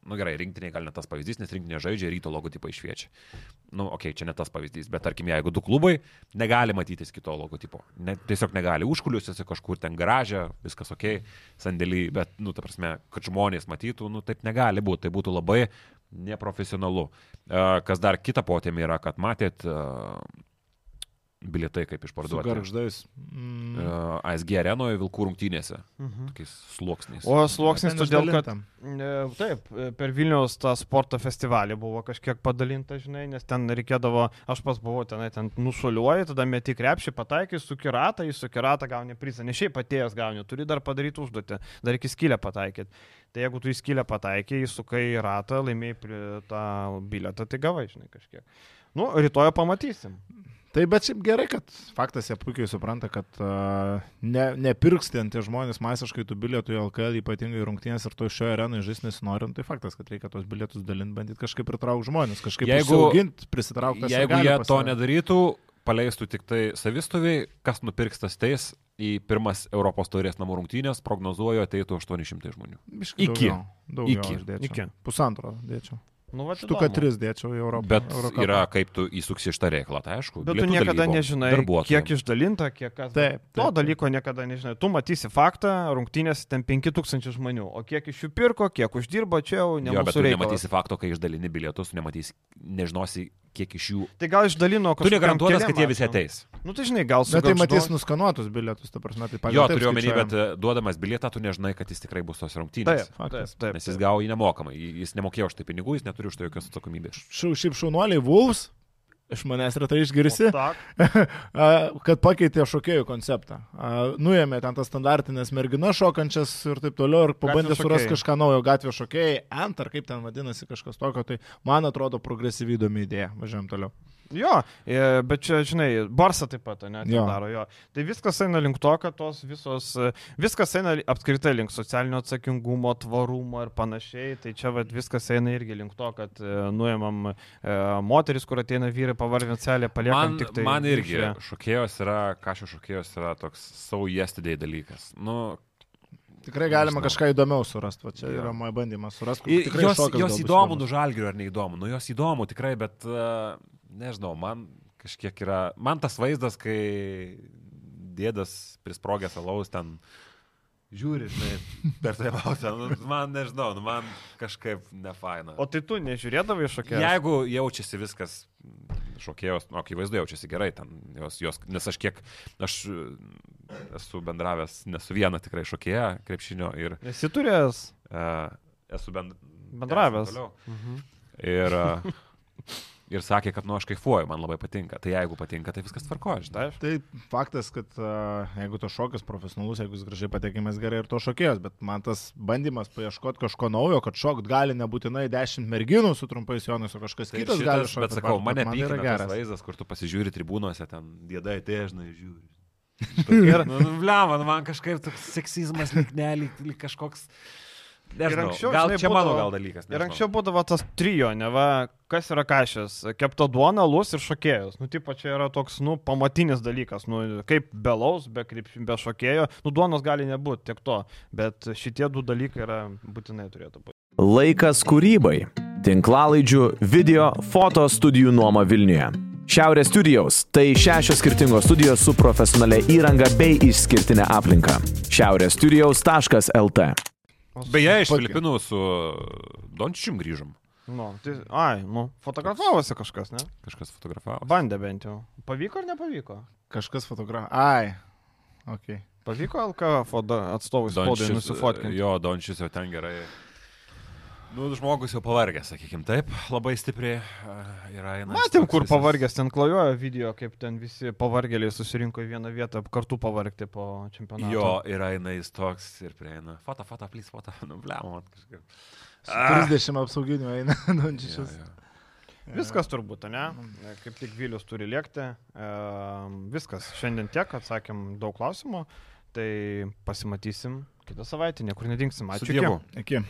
na nu, gerai, rinktinė gal ne tas pavyzdys, nes rinktinė žaidžia, ryto logotipai šviečia. Na, nu, okei, okay, čia ne tas pavyzdys, bet tarkim, jeigu du klubai, negali matytis kito logotipo. Ne, tiesiog negali, užkuliuosiuose kažkur ten garažė, viskas ok, sandėlį, bet, nu, ta prasme, kad žmonės matytų, nu, taip negali būti, tai būtų labai neprofesionalu. Kas dar kita potėmė yra, kad matėt, bilietai kaip išparduoti. Garždais. Mm. Uh, ASG arenoje Vilkų rungtynėse. Uh Mhm. -huh. Tokiais sluoksniais. O sluoksnis todėl, kad... E, taip, per Vilniaus tą sporto festivalį buvo kažkiek padalinta, žinai, nes ten reikėdavo, aš pas buvau tenai, ten nušuliuoji, tada meti krepšį, pataikai su kiratą, į su kiratą gauni prizą. Ne šiaip atėjęs gauni, turi dar padaryti užduotį, dar iki skylę pataikyti. Tai jeigu tu į skylę pataikai, įsukai į ratą, laimėjai tą bilietą, tai gavai, žinai, kažkiek. Nu, rytoj pamatysim. Tai bet šiaip gerai, kad faktas jie puikiai supranta, kad uh, ne, nepirks ten tie žmonės masiškai tų bilietų į LKL, ypatingai rungtynės ir to šioje arenoje žais nesinorint, tai faktas, kad reikia tos bilietus dalinti, bandyti kažkaip pritraukti žmonės, kažkaip auginti, prisitraukti. Jeigu jie to nedarytų, paleistų tik tai savistoviai, kas nupirks tas teis į pirmas Europos taurės namų rungtynės, prognozuoju, ateitų 800 žmonių. Biškai iki. Daugiau, daugiau iki. iki. Pusantro dėčiau. Nu, va, Štuka 3 dėčiau į Europą. Bet Eurokapą. yra, kaip tu įsuksi šitą reikalą, tai aišku. Bet tu niekada nežinai, kiek išdalinta, kiek kas. Taip, taip. To dalyko niekada nežinai. Tu matysi faktą, rungtynės ten 5000 žmonių, o kiek iš jų pirko, kiek uždirbo, čia jau ne. Jo, bet tu reikalas. nematysi fakto, kai išdalini bilietus, nematysi, nežinosi, kiek iš jų. Tai gal išdalino kažką. Tu negarantuotas, kad jie visi ateis. Nu tai žinai, gal su... Bet tai matys nuskanuotus bilietus, ta prasme, tai pavyzdžiui. Jo, turiu omeny, bet e, duodamas bilietą, tu nežinai, kad jis tikrai bus tos rungtynės. Taip, faktas, taip, taip. Nes jis gavo jį nemokamai, jis nemokėjo už tai pinigų, jis neturi už tai jokios atsakomybės. Šiaip šaunuoliai Wolves iš manęs retai išgirsi, kad pakeitė šokėjų konceptą. Nuėmė ten tas standartinės merginas šokančias ir taip toliau ir pabandė surasti kažką naujo gatvės šokėjai, ant ar kaip ten vadinasi kažkas tokio, tai man atrodo progresyvi įdomi idėja. Važiuojam toliau. Jo, e, bet čia, žinai, Barsa taip pat, ne, tai Jo. daro jo. Tai viskas eina link to, kad tos visos, e, viskas eina apskritai link socialinio atsakingumo, tvarumo ir panašiai. Tai čia vat, viskas eina irgi link to, kad e, nuėmam e, moteris, kur ateina vyrai pavarvinti celę, paliekam Man, tik tai. man irgi viršuje. šokėjos yra, kažio šokėjos yra toks yesterday dalykas. Nu, Tikrai galima kažką įdomiau surasti, va čia Jo. yra mano bandymas surasti. jos, šokas jos įdomu, įdomus. nu žalgiriu ar neįdomu. Nu jos įdomu tikrai, bet uh, nežinau, man kažkiek yra, man tas vaizdas, kai dėdas prisprogęs alaus ten žiūri, žinai, per tai pausę, nu, man nežinau, nu, man kažkaip nefaina. O tai tu nežiūrėdavai šokėjų? Jeigu jaučiasi viskas, šokėjos, nu, akivaizdu jaučiasi gerai, ten, jos, jos, nes aš kiek, aš esu bendravęs, nesu viena tikrai šokėja krepšinio ir Esi turėjęs. uh, esu bend... Bendravęs. toliau. Mhm. Ir, uh, ir sakė, kad, nu, aš kaifuoju, man labai patinka. Tai jeigu patinka, tai viskas tvarkoja, žinai. Tai faktas, kad uh, jeigu to šokis profesionalus, jeigu jis gražiai patekimas gerai ir to šokėjas, bet man tas bandymas paieškoti kažko naujo, kad šokt gali nebūtinai 10 merginų su trumpais jonais, o kažkas Tai kitas gali šitas, šokti. bet sakau, mane man pykina yra geras. vaizdas, kur tu pasižiūri tribūnose, ten dėdai težnai žiūri. Ir, Nu, nu, blema, nu, man kažkaip toks seksizmas lyg ne, lyg, lyg kažkoks... Nežinau, anksčiau, gal žinai, čia mano būdavo- gal dalykas. ir nežinau. anksčiau būdavo tas trijo, ne va, kas yra kažkas, kepta duona, lus ir šokėjus. Nu, tipo, čia yra toks, nu, pamatinis dalykas, nu, kaip be laus, be, be šokėjo, nu, duonos gali nebūti, tiek to, bet šitie du dalykai yra būtinai turėtų būti. Laikas kūrybai. Tinklalaidžių, video, foto studijų nuoma Vilniuje. Šiaurės studijos - tai šešios skirtingos studijos su profesionalia įranga bei išskirtinė aplinka. šiaurėsstudijaus.lt Beje, iš. Filipinų su Dončium grįžom. Nu, tai, ai, nu, fotografavosi kažkas, ne? Kažkas fotografavo. Bandė bent jau. Pavyko ar nepavyko? Kažkas fotografavo. Ai. Okay. Pavyko LKF atstovui spaudai nusifotkinti. Jo, Dončius jau ten gerai. Nu, žmogus jau pavargęs, sakykim, taip, labai stipriai a, yra eina. Matėm, kur pavargęs, ten klajojo video, kaip ten visi pavargėliai susirinko į vieną vietą, kartu pavargti po čempionato. Jo, ir eina jis toks ir prieina. Foto, foto, plys, foto, nu, blem, man kažkaip. Su 30 apsauginių eina jo. Viskas turbūt, ne? Kaip tik Vilius turi lėkti. E, viskas. Šiandien tiek, atsakėm daug klausimų. Tai pasimatysim kitą savaitę, niekur nedingsim. Ačiū. Iki.